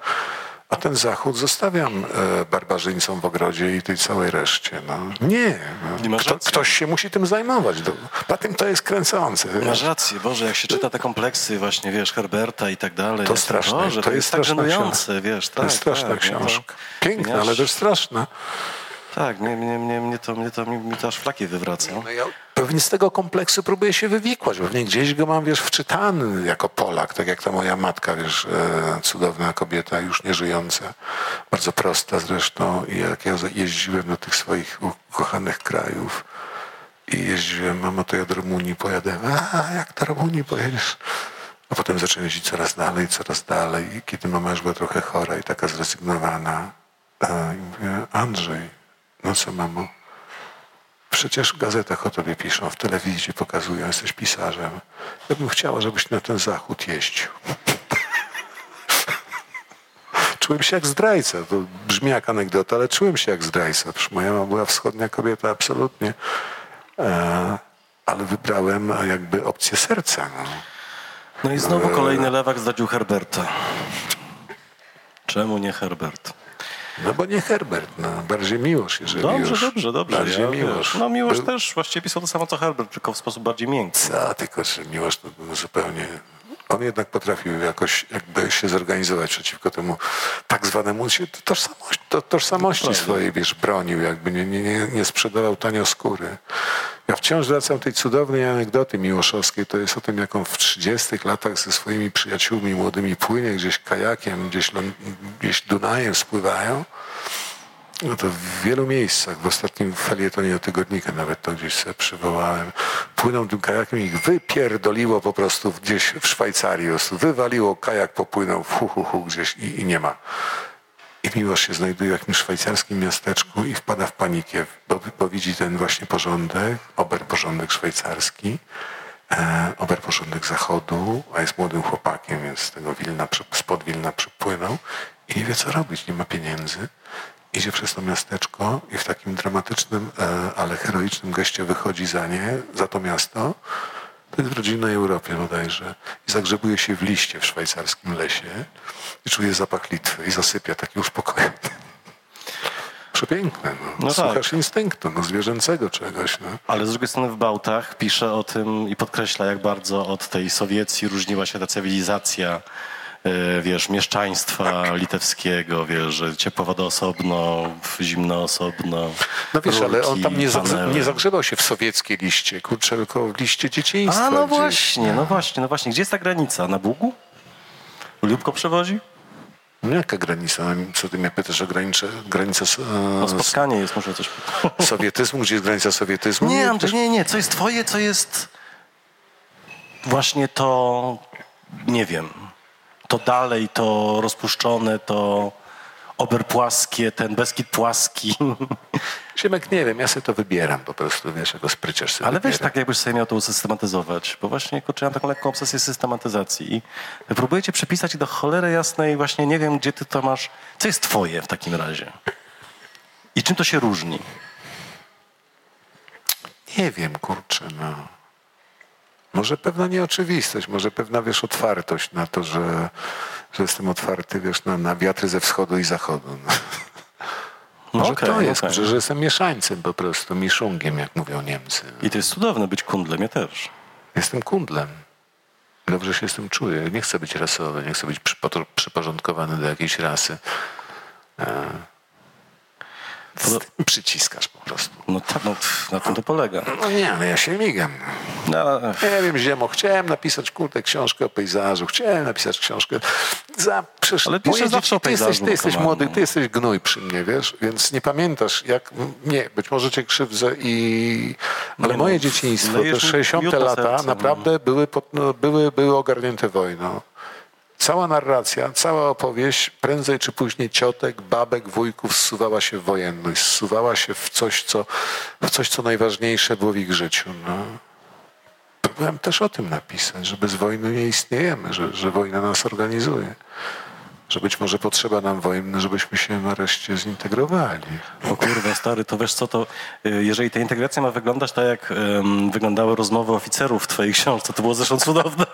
a, ten zachód zostawiam e, barbarzyńcom w ogrodzie i tej całej reszcie. No. Nie. No. Kto, ktoś się musi tym zajmować. Po tym to jest kręcące. Masz rację, Boże, jak się czyta te kompleksy właśnie, wiesz, Herberta i tak dalej. To straszne, Boże, to jest tak straszna żenujące, książka. wiesz. To Tak, jest straszna tak, no to- książka. Piękna, ale też straszna. Tak, mnie, mnie, mnie, mnie, to, mnie, to, mnie, mnie to aż flaki wywraca. No ja pewnie z tego kompleksu próbuję się wywikłać. Pewnie gdzieś go mam, wiesz, wczytany jako Polak, tak jak ta moja matka, wiesz, e, cudowna kobieta, już nieżyjąca, bardzo prosta zresztą. I jak ja jeździłem do tych swoich ukochanych krajów i jeździłem, mamo, to ja do Rumunii pojadę. A, jak do Rumunii pojedziesz? A potem zacząłem jeździć coraz dalej, coraz dalej. I kiedy mama już była trochę chora i taka zrezygnowana, e, i mówię, Andrzej, no co mamo? Przecież w gazetach o tobie piszą, w telewizji pokazują, jesteś pisarzem. Ja bym chciała, żebyś na ten zachód jeździł. Czułem się jak zdrajca. To brzmi jak anegdota, ale czułem się jak zdrajca. Przecież moja mama była wschodnia kobieta, absolutnie. E, ale wybrałem a jakby opcję serca. No. No i znowu kolejny lewak zdradził Herberta. Czemu nie Herbert? No bo nie Herbert, no. bardziej Miłosz, jeżeli Dobrze, już. dobrze, dobrze. Bardziej ja, Miłosz. No Miłosz Był- też właściwie pisał to samo co Herbert, tylko w sposób bardziej miękki. Co, tylko że Miłosz to był zupełnie... On jednak potrafił jakoś jakby się zorganizować przeciwko temu tak zwanemu się tożsamości, to, tożsamości swojej, wiesz, bronił, jakby nie, nie, nie, sprzedawał tanio skóry. Ja wciąż wracam do tej cudownej anegdoty miłoszowskiej. To jest o tym, jak on w 30 latach ze swoimi przyjaciółmi młodymi płynie gdzieś kajakiem, gdzieś, gdzieś Dunajem spływają. No to w wielu miejscach, w ostatnim felietonie o tygodnika nawet to gdzieś sobie przywołałem, płyną tym kajakiem i ich wypierdoliło po prostu gdzieś w Szwajcarii, wywaliło, kajak popłynął hu, hu, hu gdzieś i, i nie ma. I Miłosz się znajduje w jakimś szwajcarskim miasteczku i wpada w panikę, bo, bo widzi ten właśnie porządek, oberporządek szwajcarski, e, oberporządek zachodu, a jest młodym chłopakiem, więc z tego Wilna, spod Wilna przypłynął i nie wie co robić, nie ma pieniędzy. Idzie przez to miasteczko i w takim dramatycznym, e, ale heroicznym geście wychodzi za nie, za to miasto. To jest w rodzinnej Europie bodajże. I zagrzebuje się w liście w szwajcarskim lesie i czuje zapach Litwy i zasypia taki uspokojony. Przepiękne. No. No tak. Słuchasz instynktu, no, zwierzęcego czegoś. No. Ale z drugiej strony w Bałtach pisze o tym i podkreśla, jak bardzo od tej Sowiecji różniła się ta cywilizacja, wiesz, mieszczaństwa litewskiego, wiesz, że ciepła woda osobno, zimno osobno. No wiesz, ale on rurki, tam nie, zagrze- nie zagrzebał się w sowieckie liście, kurczę, tylko w liście dzieciństwa. A no gdzieś. właśnie, no właśnie, no właśnie. Gdzie jest ta granica? Na Bugu? Lubko przewozi? No jaka granica? Co ty mnie pytasz o granicę, granicę s- No e, spotkanie jest, może coś... sowietyzmu? Gdzie jest granica sowietyzmu? Nie, Andrzej, nie, nie. Co jest twoje, co jest właśnie to, nie wiem, to dalej, to rozpuszczone, to Ober płaskie, ten Beskid płaski. Ziemek, nie wiem, ja sobie to wybieram po prostu, wiesz, jako spryciarz sobie Ale wiesz, tak jakbyś sobie miał to usystematyzować, bo właśnie kurczę, mam taką lekką obsesję systematyzacji i próbujecie przepisać i do cholery jasnej właśnie nie wiem, gdzie ty to masz, co jest twoje w takim razie i czym to się różni. Nie wiem, kurczę, no. Może pewna nieoczywistość, może pewna, wiesz, otwartość na to, że, że jestem otwarty, wiesz, na, na wiatry ze wschodu i zachodu. No. Może okej, to jest, okej. że, że jestem mieszańcem po prostu, miszungiem, jak mówią Niemcy. I to jest cudowne być kundlem, ja też. Jestem kundlem. Dobrze się z tym czuję. Nie chcę być rasowy, nie chcę być przypo- przyporządkowany do jakiejś rasy. E, z tym przyciskasz po prostu. No tak, no, na tym to polega. No nie, ale ja się migam. No, Nie wiem, ziemo, chciałem napisać kurde książkę o pejzażu, chciałem napisać książkę za przecież Ale zawsze o ty jesteś, pejzażu, ty jesteś młody, ty jesteś gnój przy mnie, wiesz, więc nie pamiętasz jak, nie, być może cię krzywdzę i, ale Nie moje no, dzieciństwo, te mi 60 miód na lata serce, no. naprawdę były, pod, no, były, były ogarnięte wojną. Cała narracja, cała opowieść, prędzej czy później ciotek, babek, wujków zsuwała się w wojenność, zsuwała się w coś, co, w coś, co najważniejsze było w ich życiu. No. Próbowałem też o tym napisać, że bez wojny nie istniejemy, że, że wojna nas organizuje. Że być może potrzeba nam wojny, żebyśmy się nareszcie zintegrowali. O kurwa, stary, to wiesz co, to y, jeżeli ta integracja ma wyglądać tak, jak em, wyglądały rozmowy oficerów w twojej książce, to było zresztą cudowne.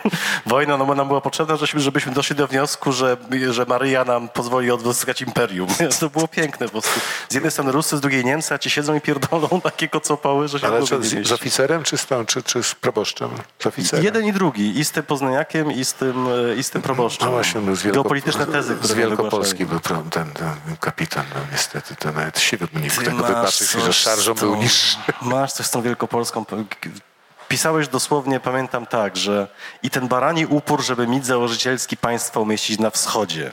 Wojna no, nam była potrzebna, żebyśmy, żebyśmy doszli do wniosku, że, że Maryja nam pozwoli odzyskać imperium. To było piękne po prostu. Z jednej strony Rusy, z drugiej Niemcy, a ci siedzą i pierdolą takie kocopoły, że się Ale co, z, z oficerem, czy z, tą, czy, czy z proboszczem? Z oficerem. Jeden i drugi, i z tym poznaniakiem, i z tym, e, i z tym proboszczem. No właśnie, no z Wielko, Geopolityczne tezy, które Z Wielkopolski był ten, ten kapitan, no niestety, to nawet siwy nie mógł tego wybaczyć, że szarżą był niższy. Masz coś z tą Wielkopolską. Pisałeś dosłownie, pamiętam tak, że i ten barani upór, żeby mit założycielski państwa umieścić na wschodzie,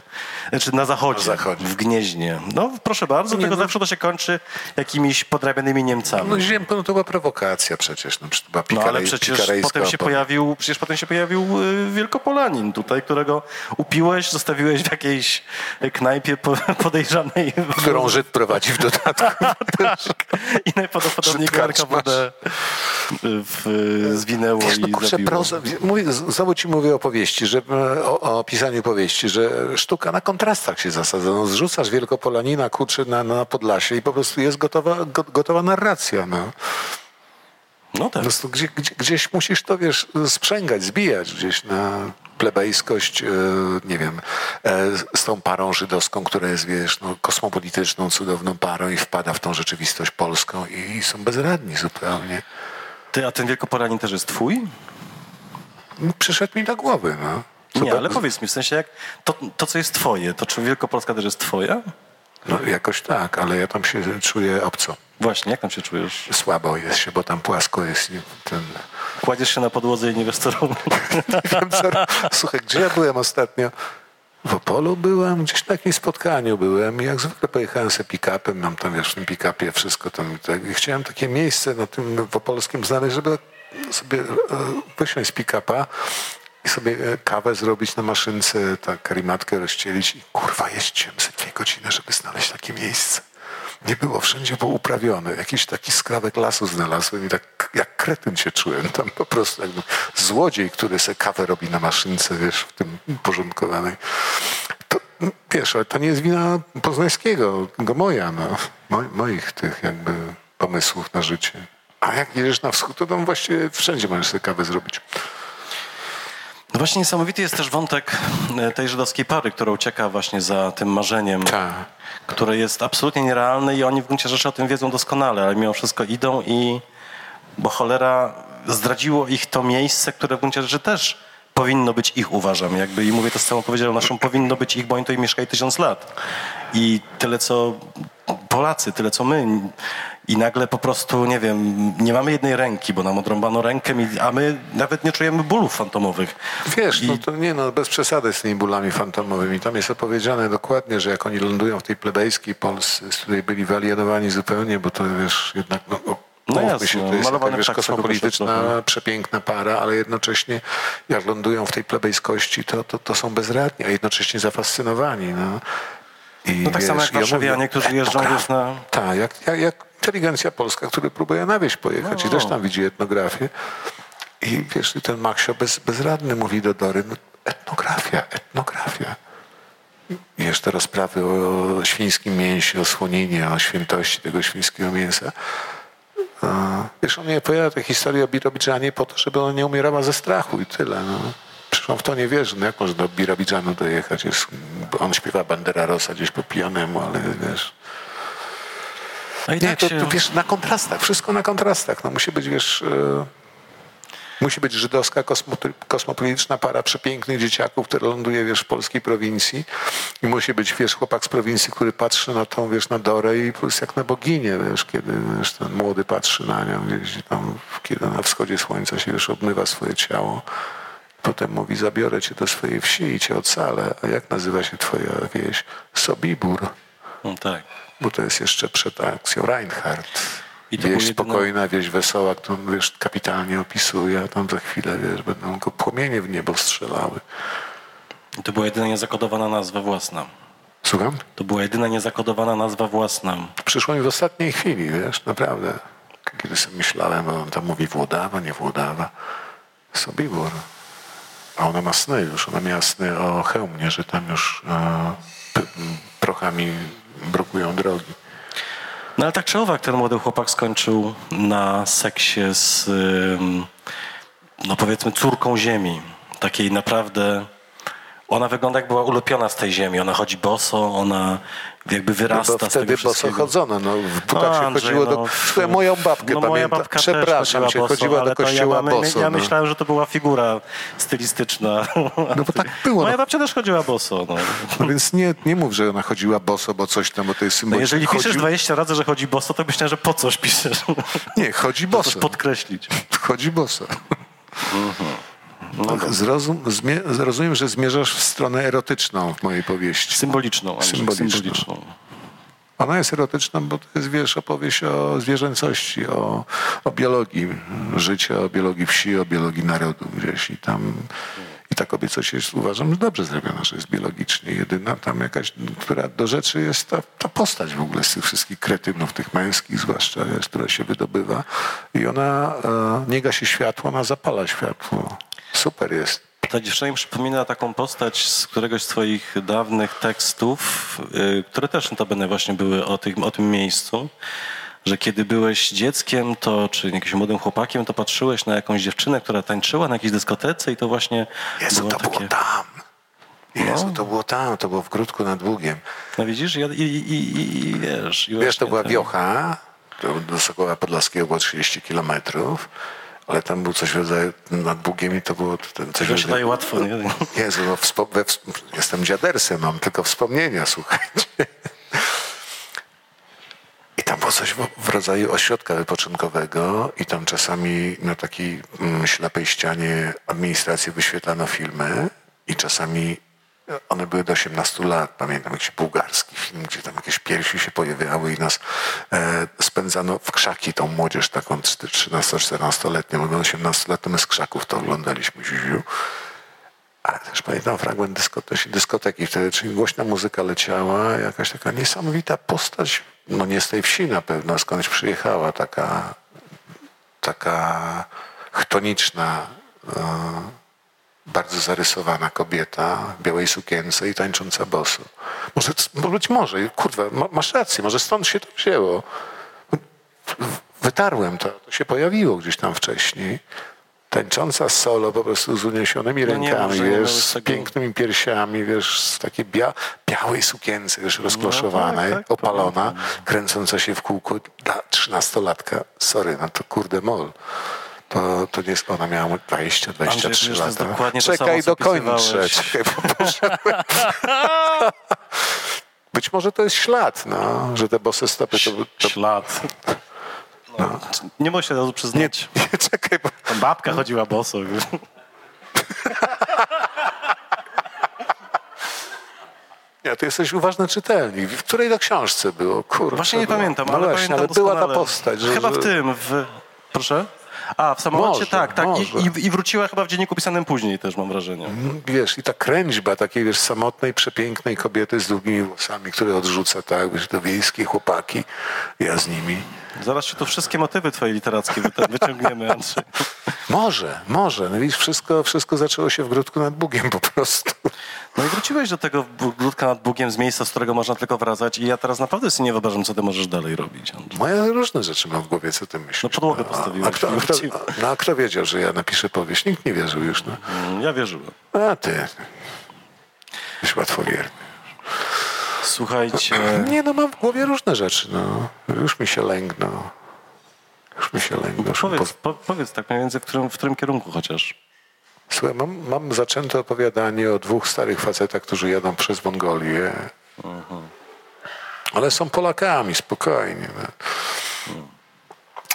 znaczy na zachodzie, Na zachodzie. w Gnieźnie. No proszę bardzo, Nie, tylko no- zawsze to się kończy jakimiś podrabianymi Niemcami. No Ziemko, no to była prowokacja przecież, no, była No ale przecież potem się pojawił, przecież potem się pojawił y, Wielkopolanin tutaj, którego upiłeś, zostawiłeś w jakiejś knajpie po- podejrzanej. Którą Żyd prowadzi w dodatku. I najprawdopodobniej garka karczmasz. wodę w, zwinęło Wiesz, no i kurczę, zabiło. proza, znowu ci mówię o powieści, że, e, o, o pisaniu powieści, że sztuka na kontrastach się zasadza. No, zrzucasz Wielkopolanina, kurczę, na, na Podlasie i po prostu jest gotowa, go, gotowa narracja. No. No tak. Po gdzie, gdzie, gdzieś musisz to, wiesz, sprzęgać, zbijać gdzieś na plebejskość, e, nie wiem, e, z tą parą żydowską, która jest, wiesz, no, kosmopolityczną, cudowną parą i wpada w tą rzeczywistość polską i są bezradni zupełnie. Ty, a ten Wielkopolanin też jest twój? No, Przyszedł mi do głowy, no. Co Nie, to- ale powiedz mi, w sensie jak to, to, co jest twoje, to czy Wielkopolska też jest twoja? No, jakoś tak, ale ja tam się czuję obco. Właśnie, jak tam się czujesz? Słabo jest się, bo tam płasko jest ten... Kładziesz się na podłodze i nie wiesz co co... Słuchaj, gdzie ja byłem ostatnio? W Opolu byłem, gdzieś na jakimś spotkaniu byłem i jak zwykle pojechałem sobie pick-upem, mam tam wiesz, w tym pick-upie wszystko tam tak. I chciałem takie miejsce na tym w Opolskim znaleźć, żeby sobie e, wysiąść z pick-upa i sobie e, kawę zrobić na maszynce, tak karimatkę rozcielić i kurwa jeździłem ze dwie godziny, żeby znaleźć takie miejsce. Nie było, wszędzie było uprawione. Jakiś taki skrawek lasu znalazłem i tak jak kretyn się czułem. Tam po prostu jakby złodziej, który se kawę robi na maszynce, wiesz, w tym porządkowanej. To, wiesz, ale to nie jest wina Poznańskiego, tylko moja, no. Mo, moich tych jakby pomysłów na życie. A jak jedziesz na wschód, to tam właściwie wszędzie możesz sobie kawę zrobić. No właśnie niesamowity jest też wątek e, tej żydowskiej pary, która ucieka właśnie za tym marzeniem, Tak. Które jest absolutnie nierealne i oni w gruncie rzeczy o tym wiedzą doskonale, ale mimo wszystko idą i bo cholera zdradziło ich to miejsce, które w gruncie rzeczy też powinno być ich, uważam. Jakby i mówię to z całą odpowiedzialnością, powinno być ich, bo oni tutaj mieszkali tysiąc lat. I tyle co Polacy, tyle co my. I nagle po prostu, nie wiem, nie mamy jednej ręki, bo nam odrąbano rękę, a my nawet nie czujemy bólów fantomowych. Wiesz, I- no to nie no, bez przesady z tymi bólami fantomowymi. Tam jest opowiedziane dokładnie, że jak oni lądują w tej plebejskiej Polsce, z której byli wyalienowani zupełnie, bo to wiesz, jednak no, no, No jasne, się, to jest taka, wiesz, kosmopolityczna, wyszedł przepiękna para, ale jednocześnie jak lądują w tej plebejskości, to, to, to są bezradni, a jednocześnie zafascynowani. No. I, No tak samo jak ja warszawianie, mówię, którzy jeżdżą, etnograf- wiesz, na- Tak, jak, jak, jak inteligencja polska, która próbuje na wieś pojechać No. i też tam widzi etnografię. I wiesz, i ten Maksio bez, bezradny mówi do Dory, no, etnografia, etnografia. Wiesz, te rozprawy o świńskim mięsie, o słoninie, o świętości tego świńskiego mięsa. Wiesz, on nie opowiada tej historii o Birobidżanie po to, żeby ona nie umierała ze strachu i tyle. No. On w to nie wierzy. No jak można do Birobidżanu dojechać? Jest, on śpiewa Bandera Rosa gdzieś po pijanemu, ale wiesz... No i Nie, tak to, się... to wiesz, na kontrastach, wszystko na kontrastach. No, musi być, wiesz, e, musi być żydowska kosmopoli- kosmopolityczna para przepięknych dzieciaków, które ląduje, wiesz, w polskiej prowincji i musi być, wiesz, chłopak z prowincji, który patrzy na tą, wiesz, na Dorę i prostu jak na boginię, wiesz, kiedy, wiesz, ten młody patrzy na nią, gdzieś tam, kiedy na wschodzie słońca się, wiesz, obmywa swoje ciało. Potem mówi, zabiorę cię do swojej wsi i cię ocalę. A jak nazywa się twoja wieś? Sobibór No, tak. bo to jest jeszcze przed akcją Reinhardt. I to wieś spokojna, wieś wesoła, którą wiesz, kapitalnie opisuje, a tam za chwilę wiesz, będą go płomienie w niebo strzelały. I to była jedyna niezakodowana nazwa własna. Słucham? To była jedyna niezakodowana nazwa własna. Przyszło mi w ostatniej chwili, wiesz, naprawdę. Kiedy sobie myślałem, on tam mówi Włodawa, nie Włodawa. Sobibór. A ona ma sny już. Ona miała sny o hełmie, że tam już e, prochami brukują drogi. No ale tak czy owak ten młody chłopak skończył na seksie z, no powiedzmy, córką ziemi. Takiej naprawdę... Ona wygląda jak była ulepiona z tej ziemi. Ona chodzi boso, ona jakby No wyrasta bo z tego wtedy boso chodzono. No, w butach się Andrzej, chodziło do... no, moją babkę no, moja pamiętam. babka Przepraszam cię, boso, chodziła do to kościoła ja, my- boso. Ja no. myślałem, że to była figura stylistyczna. No bo tak było. Moja No. babcia też chodziła boso. No. No więc nie, nie mów, że ona chodziła boso, bo coś tam, bo to jest No symbol. jeżeli piszesz chodzi... 20 razy, że chodzi boso, to myślałem, że po coś piszesz. Nie, chodzi boso. podkreślić. Chodzi boso. No Zrozum, zmie, rozumiem, że zmierzasz w stronę erotyczną w mojej powieści. Symboliczną. Andrzej, Symboliczną. symboliczną. Ona jest erotyczna, bo to jest, wiesz, opowieść o zwierzęcości, o, o biologii życia, o biologii wsi, o biologii narodu gdzieś i tam... I ta kobiecość jest, uważam, że dobrze zrobiona, że jest biologicznie jedyna. Tam jakaś, która do rzeczy jest ta, ta postać w ogóle z tych wszystkich kretynów, tych męskich zwłaszcza, wiesz, która się wydobywa. I ona e, nie gasi światło, ona zapala światło. Super jest. Ta dziewczyna mi przypomina taką postać z któregoś z twoich dawnych tekstów, y, które też notabene właśnie były o, tych, o tym miejscu, że kiedy byłeś dzieckiem, to czy jakimś młodym chłopakiem, to patrzyłeś na jakąś dziewczynę, która tańczyła na jakiejś dyskotece i to właśnie Jezu, było to takie... było tam. Jezu, to było tam, to było w Grudku nad Bugiem. No widzisz, i, i, i, i, wiesz... I Wiesz, to była ten- wiocha, do Sokoła Podlaskiego było 30 kilometrów, ale tam był coś w rodzaju nad Bugiem i to było ten coś w To się daje rodzaju... łatwo, nie? Jezu, no, wspo- jestem dziadersem, mam tylko wspomnienia, słuchajcie. I tam było coś w, w rodzaju ośrodka wypoczynkowego i tam czasami na takiej mm, ślepej ścianie administracji wyświetlano filmy i czasami one były do 18 lat. Pamiętam jakiś bułgarski film, gdzie tam jakieś piersi się pojawiały i nas e, spędzano w krzaki, tą młodzież taką 13-14-letnią, mamy 18 lat, to my z krzaków to oglądaliśmy. Ziu. Ale też pamiętam fragment dyskoteki, dyskoteki wtedy, czyli głośna muzyka leciała, jakaś taka niesamowita postać, no nie z tej wsi na pewno, skądś przyjechała, taka, taka chtoniczna, e, bardzo zarysowana kobieta w białej sukience i tańcząca boso. Może, no być może, kurwa, ma- masz rację, może stąd się to wzięło. Wytarłem to, to się pojawiło gdzieś tam wcześniej. Tańcząca solo po prostu z uniesionymi No rękami, nie wiesz, z tego- pięknymi piersiami, wiesz, z takiej bia białej sukience, wiesz, rozkloszowanej, tak, tak, opalona, kręcąca się w kółku dla trzynastolatka. Sorry, no to kurde mol. To, to nie jest, ona miała 20, 23 Andrzej, to lata. dokładnie to Czekaj, samo, co dokończę. Czekaj. Być może to jest ślad, no, że te bose stopy to, to Ślad. No. Nie mogę się od razu nie, przyznać. nie, czekaj, bo Tam babka chodziła boso. wiesz. nie, ty jesteś uważny czytelnik. W której to książce było? Kurczę, Właśnie nie było. pamiętam, no ale właśnie, pamiętam ale była ta postać. Że, Chyba w tym, w... Proszę? A, w samolocie Może, tak, tak. I, i, wróciła chyba w dzienniku pisanym później też, mam wrażenie. Wiesz, i ta kręćba takiej, wiesz, samotnej, przepięknej kobiety z długimi włosami, które odrzuca, tak, wiesz, to wiejskie chłopaki, ja z nimi. Zaraz się tu wszystkie motywy twoje literackie wyciągniemy, Andrzej. Może, może. No widzisz, wszystko, wszystko zaczęło się w Grudku nad Bugiem po prostu. No i wróciłeś do tego budka nad Bugiem z miejsca, z którego można tylko wracać i ja teraz naprawdę sobie nie wyobrażam, co ty możesz dalej robić, Andrzej. No ja różne rzeczy mam w głowie, co ty myślisz? No podłogę a, postawiłeś a kto, a kto, no, a kto wiedział, że ja napiszę powieść? Nikt nie wierzył już. No. Mm, Ja wierzyłem. A ty. Jesteś łatwowierny. Słuchajcie, Nie, no mam w głowie różne rzeczy, no. Już mi się lęgno. Już mi się lęgno. Powiedz, po, powiedz tak mniej więcej, w którym, w którym kierunku chociaż. Słuchaj, mam, mam zaczęte opowiadanie o dwóch starych facetach, którzy jadą przez Mongolię. Ale są Polakami, spokojnie. No.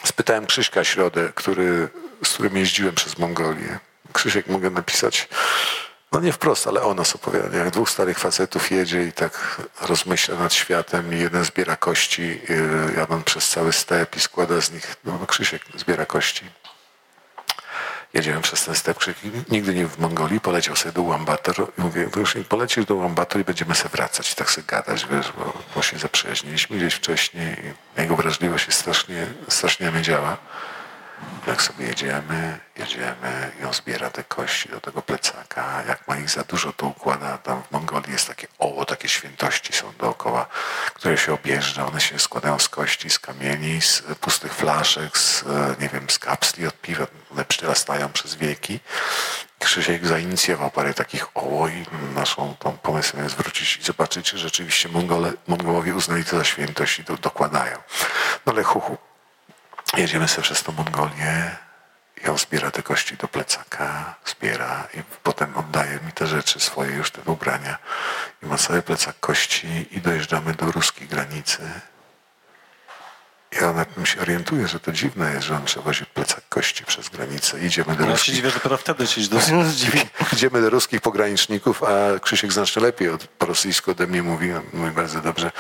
Spytałem Krzyśka Środę, który, z którym jeździłem przez Mongolię. Krzysiek mogę napisać, no nie wprost, ale o nas opowiada. Jak dwóch starych facetów jedzie i tak rozmyśla nad światem i jeden zbiera kości, yy, jadąc przez cały step i składa z nich, no, no Krzysiek zbiera kości. Jedziemy przez ten step, Krzysiek nigdy nie w Mongolii, poleciał sobie do Ulaanbaatar i mówię, już polecisz do Ulaanbaatar i będziemy sobie wracać i tak sobie gadać, wiesz, bo, bo się zaprzyjaźniliśmy gdzieś wcześniej i jego wrażliwość jest strasznie, strasznie mnie działa. Jak sobie jedziemy, jedziemy i on zbiera te kości do tego plecaka. Jak ma ich za dużo, to układa. Tam w Mongolii jest takie oło, takie świętości są dookoła, które się objeżdża. One się składają z kości, z kamieni, z pustych flaszek, z, e, nie wiem, z kapsli od piwa. One przyrastają przez wieki. Krzysiek zainicjował parę takich oło i naszą tą pomysłem jest wrócić i zobaczyć, czy rzeczywiście Mongole, Mongołowie uznali to za świętość i to dokładają. No ale huhu. Jedziemy sobie przez tą Mongolię on zbiera te kości do plecaka, zbiera i potem oddaje mi te rzeczy swoje, już te ubrania. I ma cały plecak kości i dojeżdżamy do ruskiej granicy. Ja na tym się orientuję, że to dziwne jest, że on przewozi plecak kości przez granicę. Idziemy do ja ruskich... się dziwię, że to wtedy się do... Idziemy do ruskich pograniczników, a Krzysiek znacznie lepiej od, po rosyjsku ode mnie mówi, on mówi bardzo dobrze.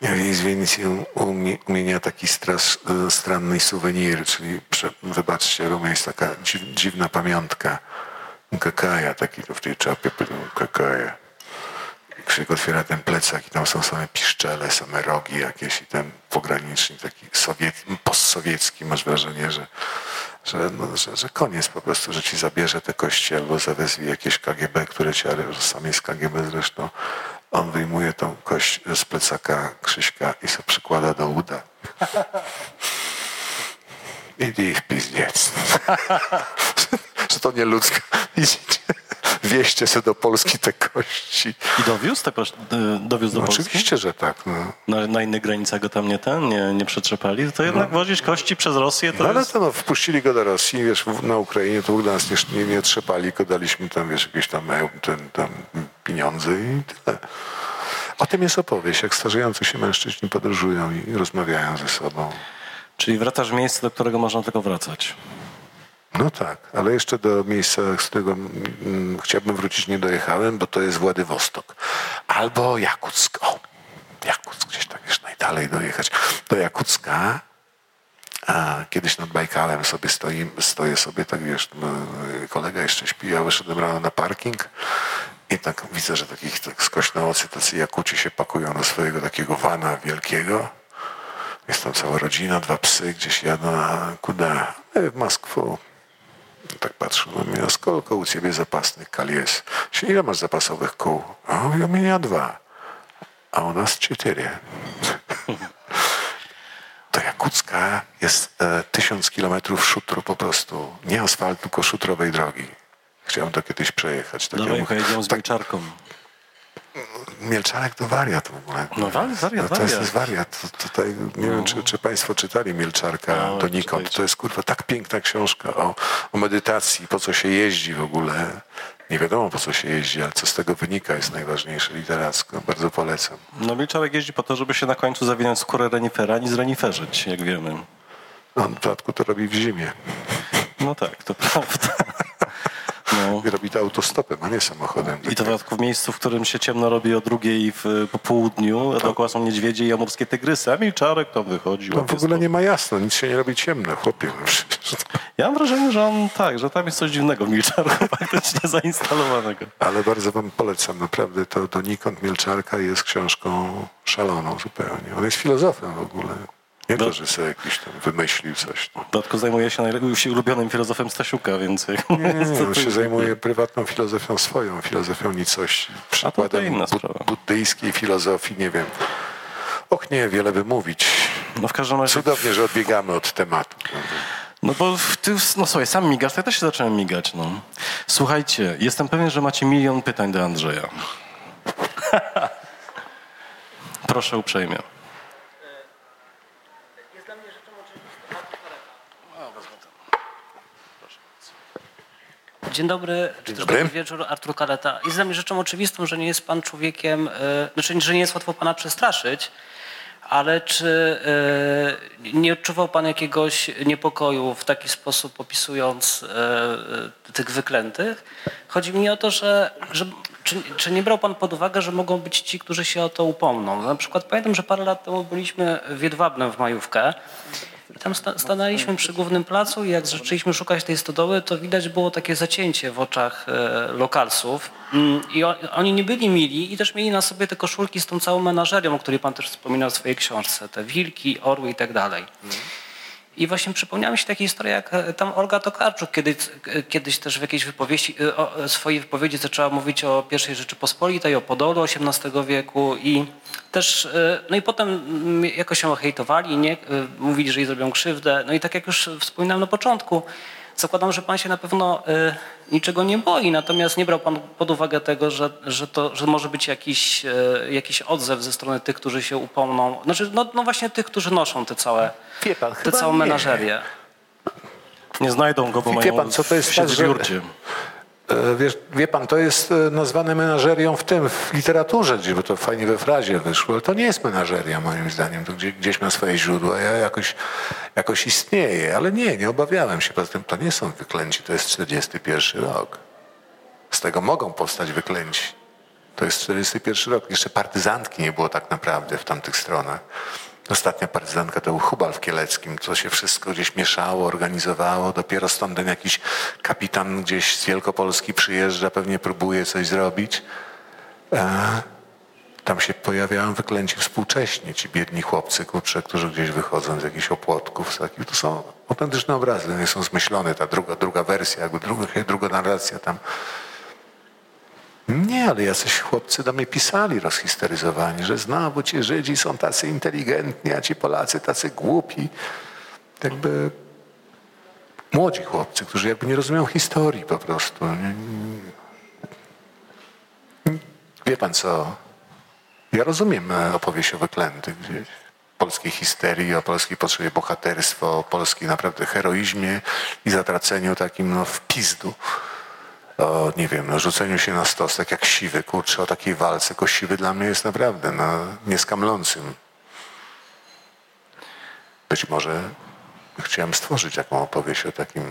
Ja izwienicie u mnie taki strasz, e, stranny suwenir, czyli prze, wybaczcie, Rumia jest taka dziwna pamiątka. Kakaja, taki to w tej czapie, kakaja. I Krzysiek otwiera ten plecak i tam są same piszczele, same rogi jakieś i ten pogranicznik taki sowiet, postsowiecki, masz wrażenie, że, że, no, że, że koniec po prostu, że ci zabierze te kości albo zawezwi jakieś KGB, które cię, ale sam jest KGB zresztą. On wyjmuje tą kość z plecaka Krzyśka i sobie przykłada do uda. Idzie w pizdziec. że to nie wieście sobie do Polski te kości. I dowiózł, te kosz- y, dowiózł do No, Polski? oczywiście, że tak. No. Na, na innych granicach go tam nie ten, nie, nie przetrzepali? To jednak wozić kości przez Rosję to No ale jest... to no, wpuścili go do Rosji, wiesz, na Ukrainie to dla nas nie, nie, nie trzepali, tylko daliśmy tam, wiesz, jakieś tam, ten, tam pieniądze i tyle. O tym jest opowieść, jak starzejący się mężczyźni podróżują i rozmawiają ze sobą. Czyli wracasz w miejsce, do którego można tylko wracać. No tak, ale jeszcze do miejsca, z którego mm, chciałbym wrócić, nie dojechałem, bo to jest Władywostok. Albo Jakuck. O, Jakuck, gdzieś tak wiesz, najdalej dojechać. Do Jakucka, a kiedyś nad Bajkalem sobie stoi, stoję sobie, tak wiesz, kolega jeszcze śpi, ja wyszedłem rano na parking i tak widzę, że takich tak skośnołocy, tacy Jakuci się pakują do swojego takiego wana wielkiego. Jest tam cała rodzina, dwa psy gdzieś jadą, a kuda, e, w Moskwu. Tak na mnie, a skolko u ciebie zapasnych kal jest? Ile masz zapasowych kół? A on mówi, u mnie dwa, a u nas cztery. Do Jakucka jest e, tysiąc kilometrów szutru po prostu. Nie asfaltu, tylko szutrowej drogi. Chciałem to kiedyś przejechać. Tak Dawaj, mówię, pojedziemy z tak. Mielczarek to wariat w ogóle. No, wariat, wariat, No, to jest, wariat. jest wariat. To- Tutaj, nie wiem, czy, czy Państwo czytali Mielczarka No, donikąd. To jest kurwa tak piękna książka o, o medytacji, po co się jeździ w ogóle. Nie wiadomo po co się jeździ, ale co z tego wynika jest najważniejsze literacko. Bardzo polecam. No Milczarek jeździ po to, żeby się na końcu zawinąć skórę renifera, nie zreniferzyć, jak wiemy. No, w dodatku to robi w zimie. No tak, to prawda. No. I robi to autostopem, a nie samochodem. I to w dodatku w miejscu, w którym się ciemno robi o drugiej w, po południu, a dookoła są niedźwiedzie i amurskie tygrysy, a Milczarek tam wychodzi. Tam w łapie ogóle nie ma jasno, nic się nie robi ciemno, chłopie. No. Ja mam wrażenie, że on tak, że tam jest coś dziwnego w Milczarku faktycznie zainstalowanego. Ale bardzo wam polecam, naprawdę to donikąd Milczarka jest książką szaloną zupełnie. On jest filozofem w ogóle. Nie to, że sobie jakiś tam wymyślił coś. No. W dodatku zajmuje się najlepiej ulubionym filozofem Stasiuka, więc... Nie, nie, on się zajmuje prywatną filozofią swoją, filozofią nicości. Przykładem inna bu- buddyjskiej filozofii, nie wiem. Och nie, wiele by mówić. No w każdym razie... Cudownie, że odbiegamy od tematu. No bo ty, no słuchaj, sam migasz, to ja też się zacząłem migać, no. Słuchajcie, jestem pewien, że macie milion pytań do Andrzeja. Proszę uprzejmie. Dzień dobry, czy też dobry. dobry wieczór, Artur Kaleta. Jest dla mnie rzeczą oczywistą, że nie jest pan człowiekiem, e, znaczy, że nie jest łatwo pana przestraszyć, ale czy e, nie odczuwał pan jakiegoś niepokoju w taki sposób opisując e, tych wyklętych? Chodzi mi o to, że, że czy, czy nie brał pan pod uwagę, że mogą być ci, którzy się o to upomną? Na przykład pamiętam, że parę lat temu byliśmy w Jedwabnem w majówkę tam sta- stanęliśmy przy głównym placu i jak zaczęliśmy szukać tej stodoły, to widać było takie zacięcie w oczach e, lokalsów. Mm, I oni nie byli mili i też mieli na sobie te koszulki z tą całą menażerią, o której pan też wspominał w swojej książce. Te wilki, orły i tak dalej. I właśnie przypomniała mi się taka historia, jak e, tam Olga Tokarczuk kiedyś, e, kiedyś też w jakiejś wypowiedzi, e, o swojej wypowiedzi zaczęła mówić o pierwszej Rzeczypospolitej, o Podolu XVIII wieku i też, no i potem mm, jakoś ją hejtowali, nie? Mówili, że jej zrobią krzywdę. No i tak jak już wspominałem na początku, zakładam, że pan się na pewno e, niczego nie boi, natomiast nie brał pan pod uwagę tego, że, że, to, że może być jakiś, e, jakiś odzew ze strony tych, którzy się upomną. Znaczy, no, no właśnie tych, którzy noszą te całe, Wie pan, tę chyba całą nie. menażerię. Nie znajdą go, bo Wie mają pan, co to jest się tak, w że-. E, Wiesz, wie pan, to jest e, nazwane menażerią w tym, w literaturze, gdzie by to fajnie we frazie wyszło, ale to nie jest menażeria moim zdaniem, to gdzie, gdzieś ma swoje źródła, ja jakoś, jakoś istnieje, ale nie, nie obawiałem się, poza tym to nie są wyklęci, to jest 41 rok. Z tego mogą powstać wyklęci. To jest 41 rok, jeszcze partyzantki nie było tak naprawdę w tamtych stronach. Ostatnia partyzantka to był Hubal w Kieleckim. To się wszystko gdzieś mieszało, organizowało. Dopiero stąd ten jakiś kapitan gdzieś z Wielkopolski przyjeżdża, pewnie próbuje coś zrobić. E, tam się pojawiają wyklęci współcześnie, ci biedni chłopcy, kurczę, którzy gdzieś wychodzą z jakichś opłotków. Z takich. To są autentyczne obrazy, nie są zmyślone. Ta druga, druga wersja, jakby druga, druga narracja tam. Nie, ale jacyś chłopcy do mnie pisali rozhistoryzowani, że znowu ci Żydzi są tacy inteligentni, a ci Polacy tacy głupi. Jakby młodzi chłopcy, którzy jakby nie rozumieją historii po prostu. Wie pan co? Ja rozumiem e, opowieść o wyklętych gdzieś. Polskiej histerii, o polskiej potrzebie bohaterstwa, o polskiej naprawdę heroizmie i zatraceniu takim no, w pizdu o, nie wiem, no, rzuceniu się na stos, tak jak siwy, kurczę, o takiej walce, tylko siwy dla mnie jest naprawdę no, nieskamlącym. Być może chciałem stworzyć taką opowieść o takim,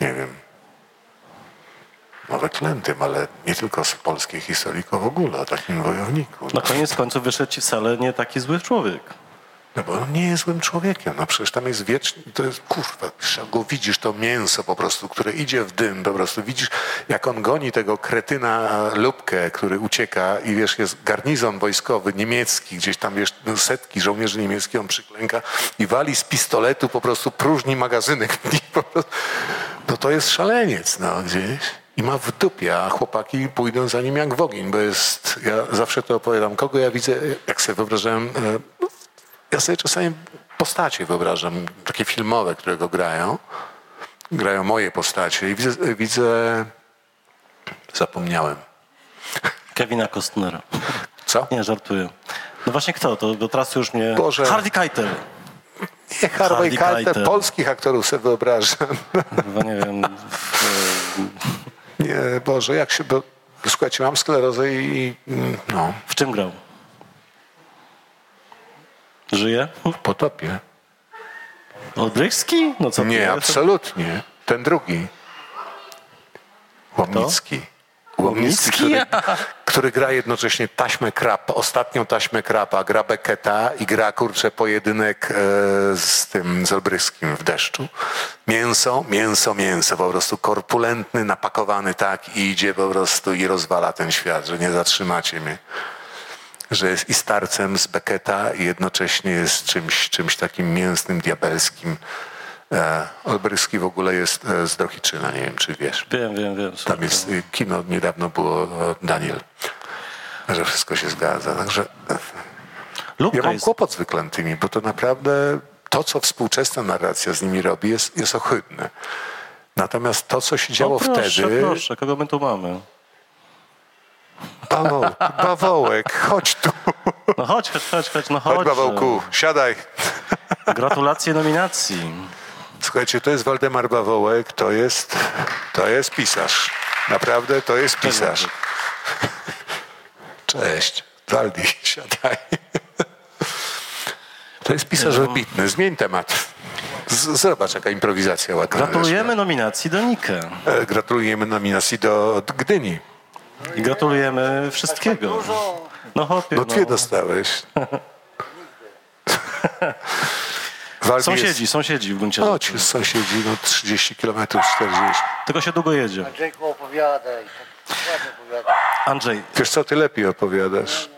nie wiem, no wyklętym, ale nie tylko z polskiej historii, tylko w ogóle o takim wojowniku. Na koniec końców wyszedł ci wcale nie taki zły człowiek. No bo on nie jest złym człowiekiem. No przecież tam jest wiecznie, to jest kurwa, go widzisz to mięso po prostu, które idzie w dym, po prostu widzisz jak on goni tego kretyna Lubkę, który ucieka i wiesz, jest garnizon wojskowy niemiecki, gdzieś tam wiesz, no, setki żołnierzy niemieckich, on przyklęka i wali z pistoletu po prostu próżni magazynek. No to jest szaleniec, no gdzieś. I ma w dupie, a chłopaki pójdą za nim jak w ogień, bo jest, ja zawsze to opowiadam, kogo ja widzę, jak sobie wyobrażałem, e, ja sobie czasami postacie wyobrażam, takie filmowe, które go grają. Grają moje postacie i widzę, widzę zapomniałem. Kevina Costnera. Co? Nie, żartuję. No właśnie kto? To do trasy już mnie... Boże. Harvey Keitel. Nie Harvey Keitel, polskich aktorów sobie wyobrażam. Chyba nie wiem... Nie, Boże, jak się... Bo, słuchajcie, mam sklerozę i no, w czym grał? Żyje? w potopie. Olbrychski? No co? Nie, absolutnie. Ten drugi. Łomnicki. Łomnicki? który, który gra jednocześnie taśmę krap, ostatnią taśmę krapa, gra Beketa i gra kurczę pojedynek e, z tym z Olbryskim w deszczu. Mięso, mięso, mięso, po prostu korpulentny, napakowany tak i idzie po prostu i rozwala ten świat, że nie zatrzymacie mnie. Że jest i starcem z Beketa i jednocześnie jest czymś, czymś takim mięsnym, diabelskim. E, Olbryski w ogóle jest e, z Drohiczyna, nie wiem czy wiesz. Wiem, wiem, wiem. Tam jest y, kino, niedawno było e, Daniel, że wszystko się zgadza. Także e, Lubka ja mam jest... kłopot z wyklętymi, bo to naprawdę to, co współczesna narracja z nimi robi, jest, jest ohydne. Natomiast to, co się działo o, proszę, wtedy... proszę, kogo my tu mamy? Bawoł, bawołek, chodź tu. No chodź, chodź, chodź, chodź, no chodź. Chodź, bawołku, siadaj. Gratulacje nominacji. Słuchajcie, to jest Waldemar Bawołek, to jest, to jest pisarz. Naprawdę, to jest pisarz. Cześć. Waldi, siadaj. To jest pisarz wybitny. Zmień temat. Z- Zobacz, jaka improwizacja ładna. Gratulujemy nominacji do Nikę. E, Gratulujemy nominacji do Gdyni. I gratulujemy wszystkiego. No hopie, No dwie dostałeś. Waldi Sąsiedzi, sąsiedzi w gruncie Jest, rzeczy. chodź, sąsiedzi, no 30 km, 40. Tylko się długo jedzie. Andrzejku opowiadaj, tak opowiadaj. Andrzej, Wiesz co, ty lepiej opowiadasz.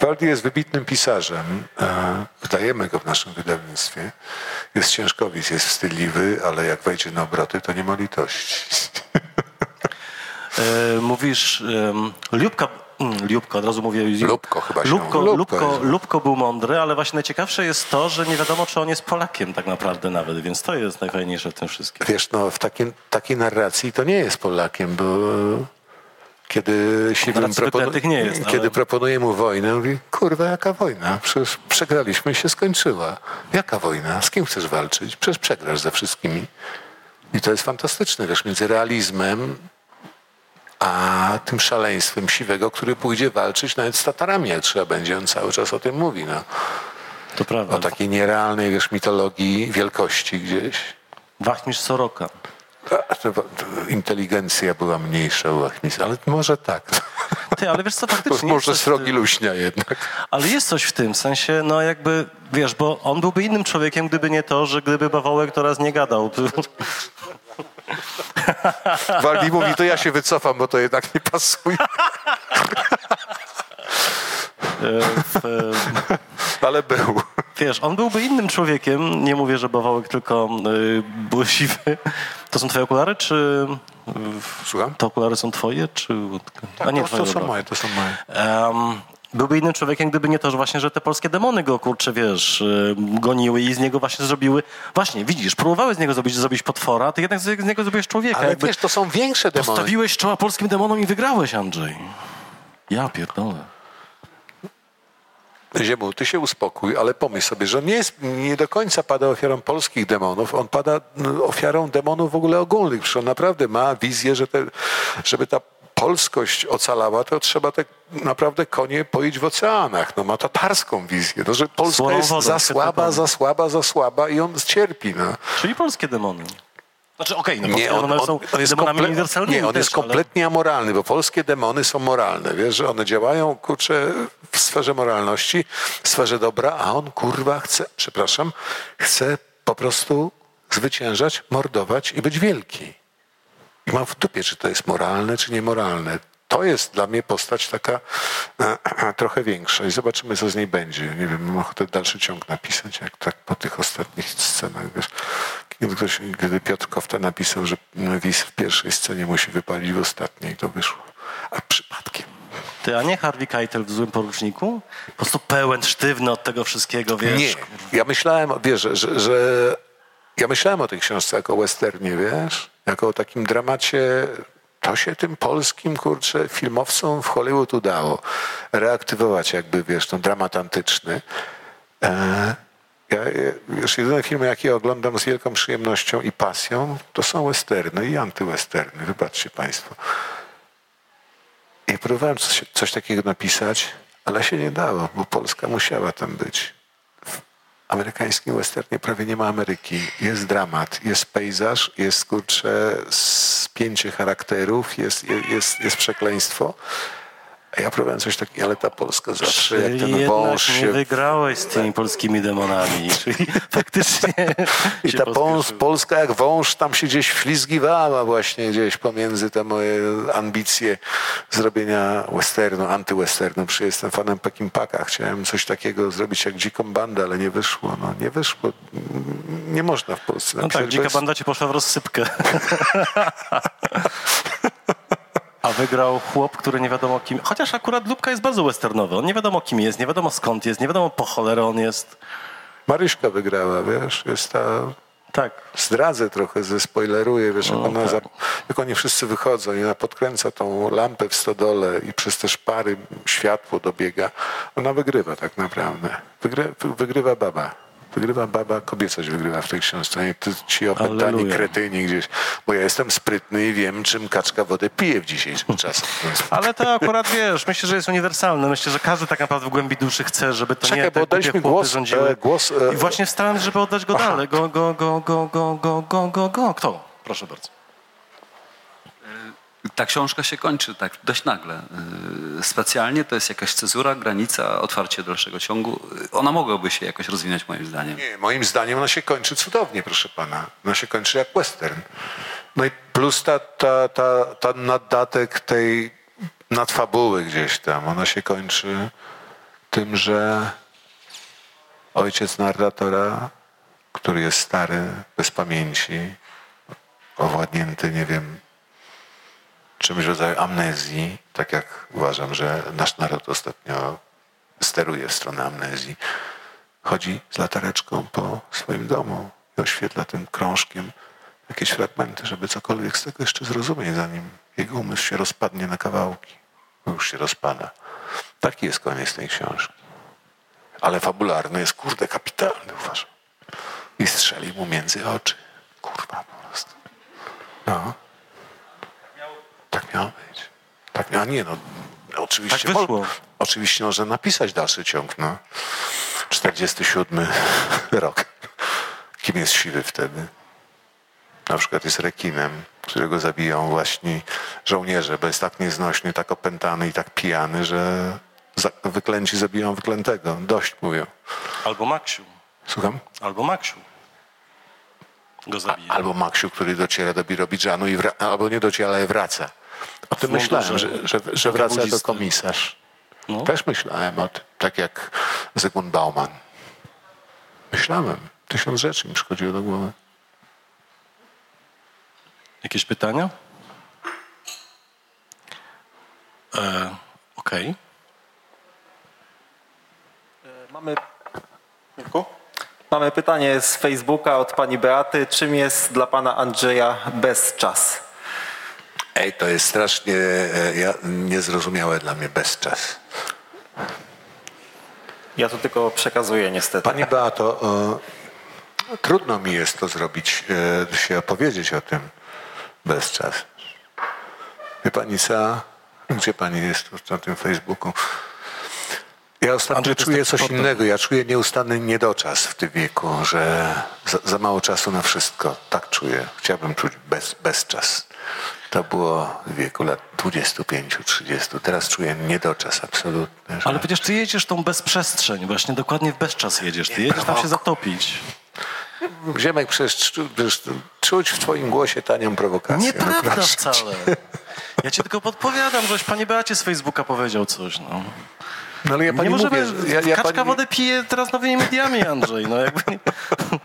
Waldi jest wybitnym pisarzem. E, Wydajemy go w naszym wydawnictwie. Jest ciężkowic, jest wstydliwy, ale jak wejdzie na obroty, to nie ma litości. E, mówisz em, Liubka, mm, Liubko, od razu mówię. Lubko chyba się Lubko. Lubko Lubko. Lubko był mądry, ale właśnie najciekawsze jest to, że nie wiadomo, czy on jest Polakiem tak naprawdę nawet, więc to jest najfajniejsze w tym wszystkim. Wiesz, no w takim, takiej narracji to nie jest Polakiem, bo kiedy Siwym wyklętych nie jest, kiedy ale- proponuje mu wojnę, mówi, kurwa, jaka wojna? Przecież przegraliśmy i się skończyła. Jaka wojna? Z kim chcesz walczyć? Przecież przegrasz ze wszystkimi. I to jest fantastyczne, wiesz, między realizmem a tym szaleństwem Siwego, który pójdzie walczyć nawet z Tatarami, jak trzeba będzie. On cały czas o tym mówi, no. To prawda. O takiej nierealnej, wiesz, mitologii wielkości gdzieś. Wachmistrz Soroka. Inteligencja była mniejsza u Achmis, ale może tak. Ty, ale wiesz co, faktycznie może srogi luśnia jednak. Ale jest coś w tym, w sensie, no jakby, wiesz, bo on byłby innym człowiekiem, gdyby nie to, że gdyby Bawołek to raz nie gadał. Waldi mówi, to ja się wycofam, bo to jednak nie pasuje. E, w, Ale był. wiesz, on byłby innym człowiekiem, nie mówię, że Bawołek tylko y, był siwy. To są twoje okulary, czy... Słucham? Te okulary są twoje, czy... A nie, to, twoje, to są moje, to są moje. Em, byłby innym człowiekiem, gdyby nie to, że właśnie, że te polskie demony go, kurczę, wiesz, goniły i z niego właśnie zrobiły... Właśnie, widzisz, próbowały z niego zrobić, zrobić potwora, ty jednak z, z niego zrobiłeś człowieka. Ale jakby wiesz, to są większe demony. Postawiłeś czoła polskim demonom i wygrałeś, Andrzej. Ja pierdolę. Ziemu, ty się uspokój, ale pomyśl sobie, że on nie, jest, nie do końca pada ofiarą polskich demonów, on pada no, ofiarą demonów w ogóle ogólnych. Przecież on naprawdę ma wizję, że te, żeby ta polskość ocalała, to trzeba te naprawdę konie poić w oceanach. No ma tatarską wizję, no, że Polska jest wodą, za słaba, za słaba, za słaba i on cierpi. No. Czyli polskie demony. Znaczy, okej, no Nie, on, on, jest, komple- nie, on też, jest kompletnie amoralny, bo polskie demony są moralne. Wiesz, że one działają, kurczę, w sferze moralności, w sferze dobra, a on, kurwa, chce, przepraszam, chce po prostu zwyciężać, mordować i być wielki. I mam w dupie, czy to jest moralne, czy niemoralne. To jest dla mnie postać taka e, trochę większa i zobaczymy, co z niej będzie. Nie wiem, mam ochotę dalszy ciąg napisać, jak tak po tych ostatnich scenach. Wiesz, kiedy, ktoś, kiedy Piotr Kofta napisał, że Wis w pierwszej scenie musi wypalić w ostatniej, to wyszło. A przypadkiem. Ty, a nie Harvey Keitel w Złym Poruczniku? Po prostu pełen, sztywny od tego wszystkiego, wiesz? Nie. Ja myślałem, wiesz, że, że, że ja myślałem o tej książce jako westernie, wiesz? Jako o takim dramacie. To się tym polskim, kurczę, filmowcom w Hollywood udało. Reaktywować jakby, wiesz, ten dramat antyczny. E, ja- wiesz, jedyne filmy, jakie oglądam z wielką przyjemnością i pasją, to są westerny i antywesterny. Wybaczcie Państwo. I próbowałem coś, coś takiego napisać, ale się nie dało, bo Polska musiała tam być. Amerykańskim westernie prawie nie ma Ameryki. Jest dramat, jest pejzaż, jest kurczę spięcie charakterów, jest, jest, jest przekleństwo. A ja próbowałem coś takiego, ale ta Polska zawsze, jak Czyli ten jednak wąż nie się wygrałeś z tymi polskimi demonami. Czyli faktycznie I ta. Polska jak wąż tam się gdzieś wlizgiwała właśnie gdzieś pomiędzy te moje ambicje zrobienia westernu, antywesternu. Przecież jestem fanem Pekimpaka. Chciałem coś takiego zrobić jak dziką bandę, ale nie wyszło. No, nie wyszło. Nie można w Polsce No tak, dzika jest- banda ci poszła w rozsypkę. Wygrał chłop, który nie wiadomo kim. Chociaż akurat Lubka jest bardzo westernowy. On nie wiadomo kim jest, nie wiadomo skąd jest, nie wiadomo po cholerę on jest. Maryśka wygrała, wiesz, jest ta Tak. zdradzę trochę, zespoileruję, wiesz, jak, No, ona tak. za, jak oni wszyscy wychodzą i ona podkręca tą lampę w stodole i przez te szpary światło dobiega, ona wygrywa tak naprawdę. Wygry, wygrywa baba. Wygrywa baba, kobiecość wygrywa w tej książce, nie ty, ci opętani kretyni gdzieś. Bo ja jestem sprytny i wiem, czym kaczka wodę pije w dzisiejszym czasie. Ale to akurat wiesz, myślę, że jest uniwersalne. Myślę, że każdy tak naprawdę w głębi duszy chce, żeby to Czekaj, nie te głupie chłopy głos, rządziły. e, głos, e, I właśnie wstałem, żeby oddać go dalej. Go, go, go, go, go, go, go, go, go. Kto? Proszę bardzo. Ta książka się kończy tak dość nagle. Yy, Specjalnie to jest jakaś cezura, granica, otwarcie dalszego ciągu. Yy, Ona mogłaby się jakoś rozwinąć moim zdaniem. Nie, moim zdaniem ona się kończy cudownie, proszę pana. Ona się kończy jak western. No i plus ta, ta, ta, ta naddatek tej nadfabuły gdzieś tam. Ona się kończy tym, że ojciec narratora, który jest stary, bez pamięci, owładnięty, nie wiem, czymś w rodzaju amnezji, tak jak uważam, że nasz naród ostatnio steruje w stronę amnezji, chodzi z latareczką po swoim domu i oświetla tym krążkiem jakieś fragmenty, żeby cokolwiek z tego jeszcze zrozumieć, zanim jego umysł się rozpadnie na kawałki. Już się rozpada. Taki jest koniec tej książki. Ale fabularny jest, kurde, kapitalny, uważam. I strzeli mu między oczy. Kurwa, po prostu. No. Tak miało być. Tak miało, nie no. Oczywiście, Tak wyszło. mo- oczywiście można napisać dalszy ciąg, no. 47 rok. Kim jest siwy wtedy? Na przykład jest rekinem, którego zabiją właśnie żołnierze, bo jest tak nieznośny, tak opętany i tak pijany, że wyklęci zabiją wyklętego. Dość mówią. Albo Maksiu. Słucham? Albo Maksiu. Go zabije. Albo Maksiu, który dociera do Birobidżanu i albo nie dociera, ale wraca. O tym myślałem, że, że, że wraca kabulisty. komisarz. No. Też myślałem o tym, tak jak Zygmunt Bauman. Myślałem. Tysiąc rzeczy mi przychodziło do głowy. Jakieś pytania? E, Okej. Mamy... Mirku? Mamy pytanie z Facebooka od pani Beaty. Czym jest dla pana Andrzeja bezczas? Ej, to jest strasznie e, ja, niezrozumiałe dla mnie bezczas. Ja to tylko przekazuję niestety. Pani Beato, e, trudno mi jest to zrobić, e, się opowiedzieć o tym bezczas. Wie pani co? Gdzie pani jest tu na tym Facebooku? Ja ostatnio czuję coś innego. Ja czuję nieustanny niedoczas w tym wieku, że za, za mało czasu na wszystko. Tak czuję. Chciałbym czuć bez, bezczas. To było w wieku lat 25-30. Teraz czuję niedoczas absolutny. Że... Ale przecież ty jedziesz tą bezprzestrzeń, właśnie dokładnie w bezczas jedziesz. Ty jedziesz tam się zatopić. Ziemek, przecież, czu- przecież czuć w twoim głosie tanią prowokację. Nieprawda no wcale. Ja ci tylko podpowiadam, żeś panie Beacie z Facebooka powiedział coś. No. No ale ja pani nie możemy, mówię, ja, ja kaczka pani, wodę pije teraz nowymi mediami, Andrzej. No jakby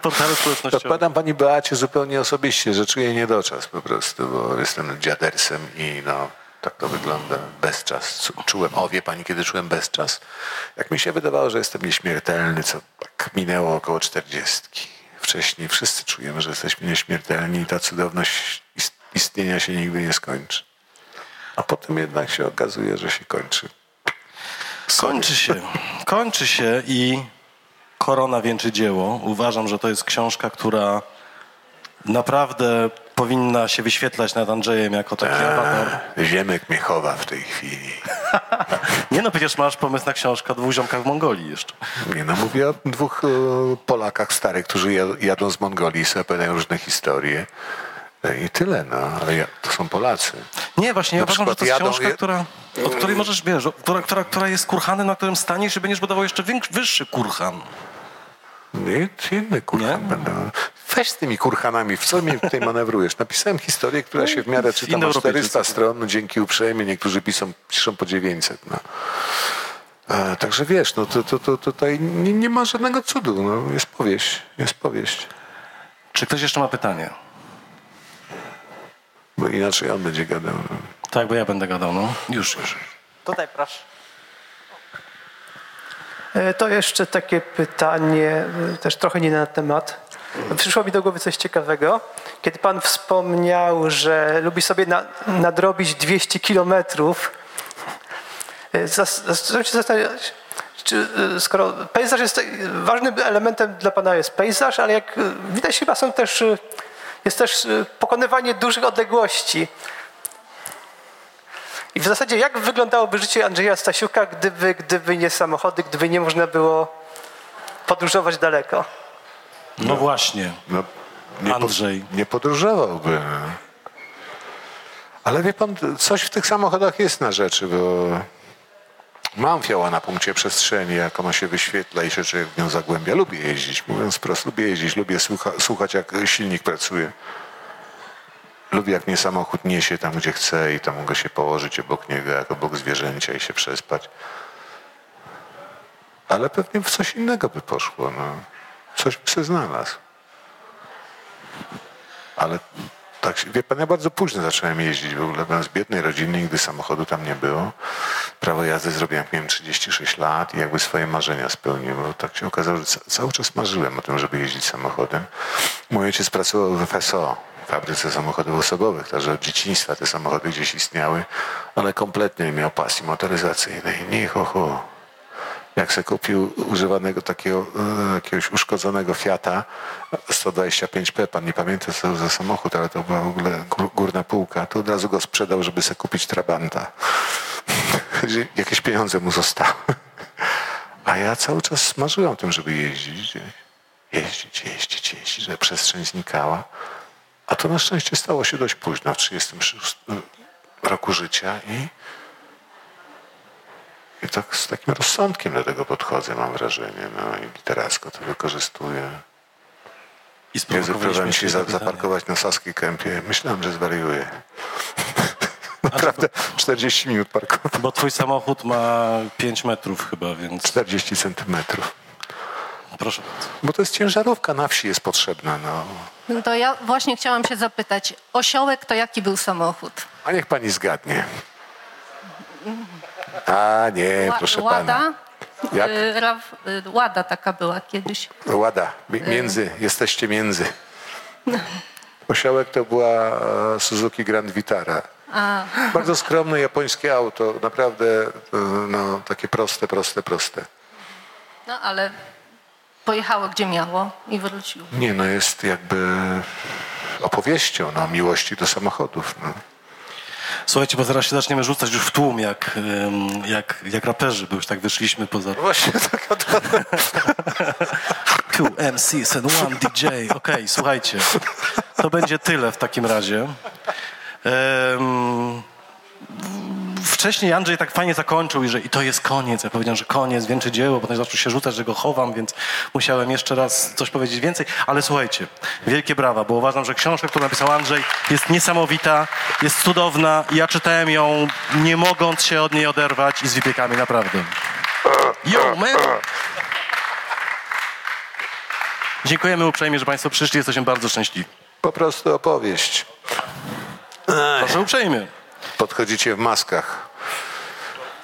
portale społecznościowe. Podpadam pani Beacie zupełnie osobiście, że czuję niedoczas po prostu, bo jestem dziadersem i no, tak to wygląda. Bezczas. Czułem, o wie pani, kiedy czułem bezczas? Jak mi się wydawało, że jestem nieśmiertelny, co tak minęło około czterdziestki. Wcześniej wszyscy czujemy, że jesteśmy nieśmiertelni i ta cudowność ist- istnienia się nigdy nie skończy. A potem jednak się okazuje, że się kończy. Kończy się. Kończy się i Korona wieńczy dzieło. Uważam, że to jest książka, która naprawdę powinna się wyświetlać nad Andrzejem jako taki awatar. Ziemek mnie chowa w tej chwili. Nie no, przecież masz pomysł na książkę o dwóch ziomkach w Mongolii jeszcze. Nie no, mówię o dwóch e, Polakach starych, którzy jad- jadą z Mongolii i sobie różne historie. E, I tyle, no, ale ja, to są Polacy. Nie, właśnie, ja uważam, że to jest jadą- książka, je- która, od której możesz, wiesz, która, która, która jest kurhanem, na którym staniesz i będziesz budował jeszcze większy, wyższy kurhan. Nie, inny kurhan Nie? będą. Weź z tymi kurhanami, w co mnie tutaj manewrujesz? Napisałem historię, która się w miarę czyta ma Indoeuropejczycy. 400 stron, no, dzięki uprzejmie, niektórzy piszą, piszą po 900. No. E, także wiesz, no to, to, to tutaj nie, nie ma żadnego cudu, no, jest powieść, jest powieść. Czy ktoś jeszcze ma pytanie? Bo inaczej on będzie gadał. Tak, bo ja będę gadał, no. Już, już. Tutaj proszę. E, To jeszcze takie pytanie, e, też trochę nie na temat. Przyszło mi do głowy coś ciekawego. Kiedy pan wspomniał, że lubi sobie na, nadrobić 200 kilometrów, e, zacząłem się zastanawiać, czy, skoro pejzaż jest ważnym elementem dla pana jest pejzaż, ale jak widać chyba są też, jest też e, pokonywanie dużych odległości. I w zasadzie jak wyglądałoby życie Andrzeja Stasiuka, gdyby, gdyby nie samochody, gdyby nie można było podróżować daleko? No właśnie. No, nie, po- Andrzej. nie podróżowałby. no. Ale wie pan, coś w tych samochodach jest na rzeczy, bo mam fioła na punkcie przestrzeni, jak ona się wyświetla i się człowiek w nią zagłębia. Lubię jeździć, mówiąc wprost, lubię jeździć, lubię słucha, słuchać, jak silnik pracuje. Lubię, jak mnie samochód niesie tam, gdzie chce i tam mogę się położyć obok niego, jak obok zwierzęcia i się przespać. Ale pewnie w coś innego by poszło. No. Coś by się znalazł. Ale tak, wie pan, ja bardzo późno zacząłem jeździć. W byłem z biednej rodziny, nigdy samochodu tam nie było. Prawo jazdy zrobiłem, jak miałem 36 lat i jakby swoje marzenia spełniłem. Bo tak się okazało, że ca- cały czas marzyłem o tym, żeby jeździć samochodem. Mój ojciec pracował w FSO, fabryce samochodów osobowych, także od dzieciństwa te samochody gdzieś istniały, ale kompletnie nie miał pasji motoryzacyjnej. Nie, ho, ho jak se kupił używanego takiego e, jakiegoś uszkodzonego Fiata 125p, pan nie pamięta co to za samochód, ale to była w ogóle gór- górna półka, to od razu go sprzedał, żeby se kupić Trabanta. Że Jakieś pieniądze mu zostały. A ja cały czas marzyłem o tym, żeby jeździć. Jeździć, jeździć, jeździć, żeby przestrzeń znikała. A to na szczęście stało się dość późno, w 36 roku życia i i tak z takim rozsądkiem do tego podchodzę, mam wrażenie. No i literacko to wykorzystuję. I sprowokowaliśmy się zaparkować na Saskiej Kępie. Myślałem, że zwariuję. Naprawdę 40 minut parkował. Bo twój samochód ma 5 metrów chyba, więc 40 centymetrów. proszę bardzo. Bo to jest ciężarówka, na wsi jest potrzebna. No. No to ja właśnie chciałam się zapytać, osiołek to jaki był samochód? A niech pani zgadnie. A nie, Ła- proszę Łada? pana. Jak? Y, Raw, y, Łada taka była kiedyś. Łada, mi- między, jesteście między. Osiołek to była e, Suzuki Grand Vitara. Bardzo skromne japońskie auto, naprawdę e, no, takie proste, proste, proste. No ale pojechało gdzie miało i wróciło. Nie, no jest jakby opowieścią no, miłości do samochodów. No. Słuchajcie, bo zaraz się zaczniemy rzucać już w tłum, jak, jak, jak raperzy, bo już tak wyszliśmy poza... Właśnie tak od... Two MCs and one DJ. Okej, słuchajcie. To będzie tyle w takim razie. Wcześniej Andrzej tak fajnie zakończył i że i to jest koniec. Ja powiedziałem, że koniec, wieńczy dzieło, potem zaczął się rzucać, że go chowam, więc musiałem jeszcze raz coś powiedzieć więcej. Ale słuchajcie, wielkie brawa, bo uważam, że książka, którą napisał Andrzej jest niesamowita, jest cudowna ja czytałem ją nie mogąc się od niej oderwać i z wypiekami, naprawdę. Yo, man! Dziękujemy uprzejmie, że Państwo przyszli. Jesteśmy bardzo szczęśliwi. Po prostu opowieść. Proszę uprzejmie. Podchodzicie w maskach.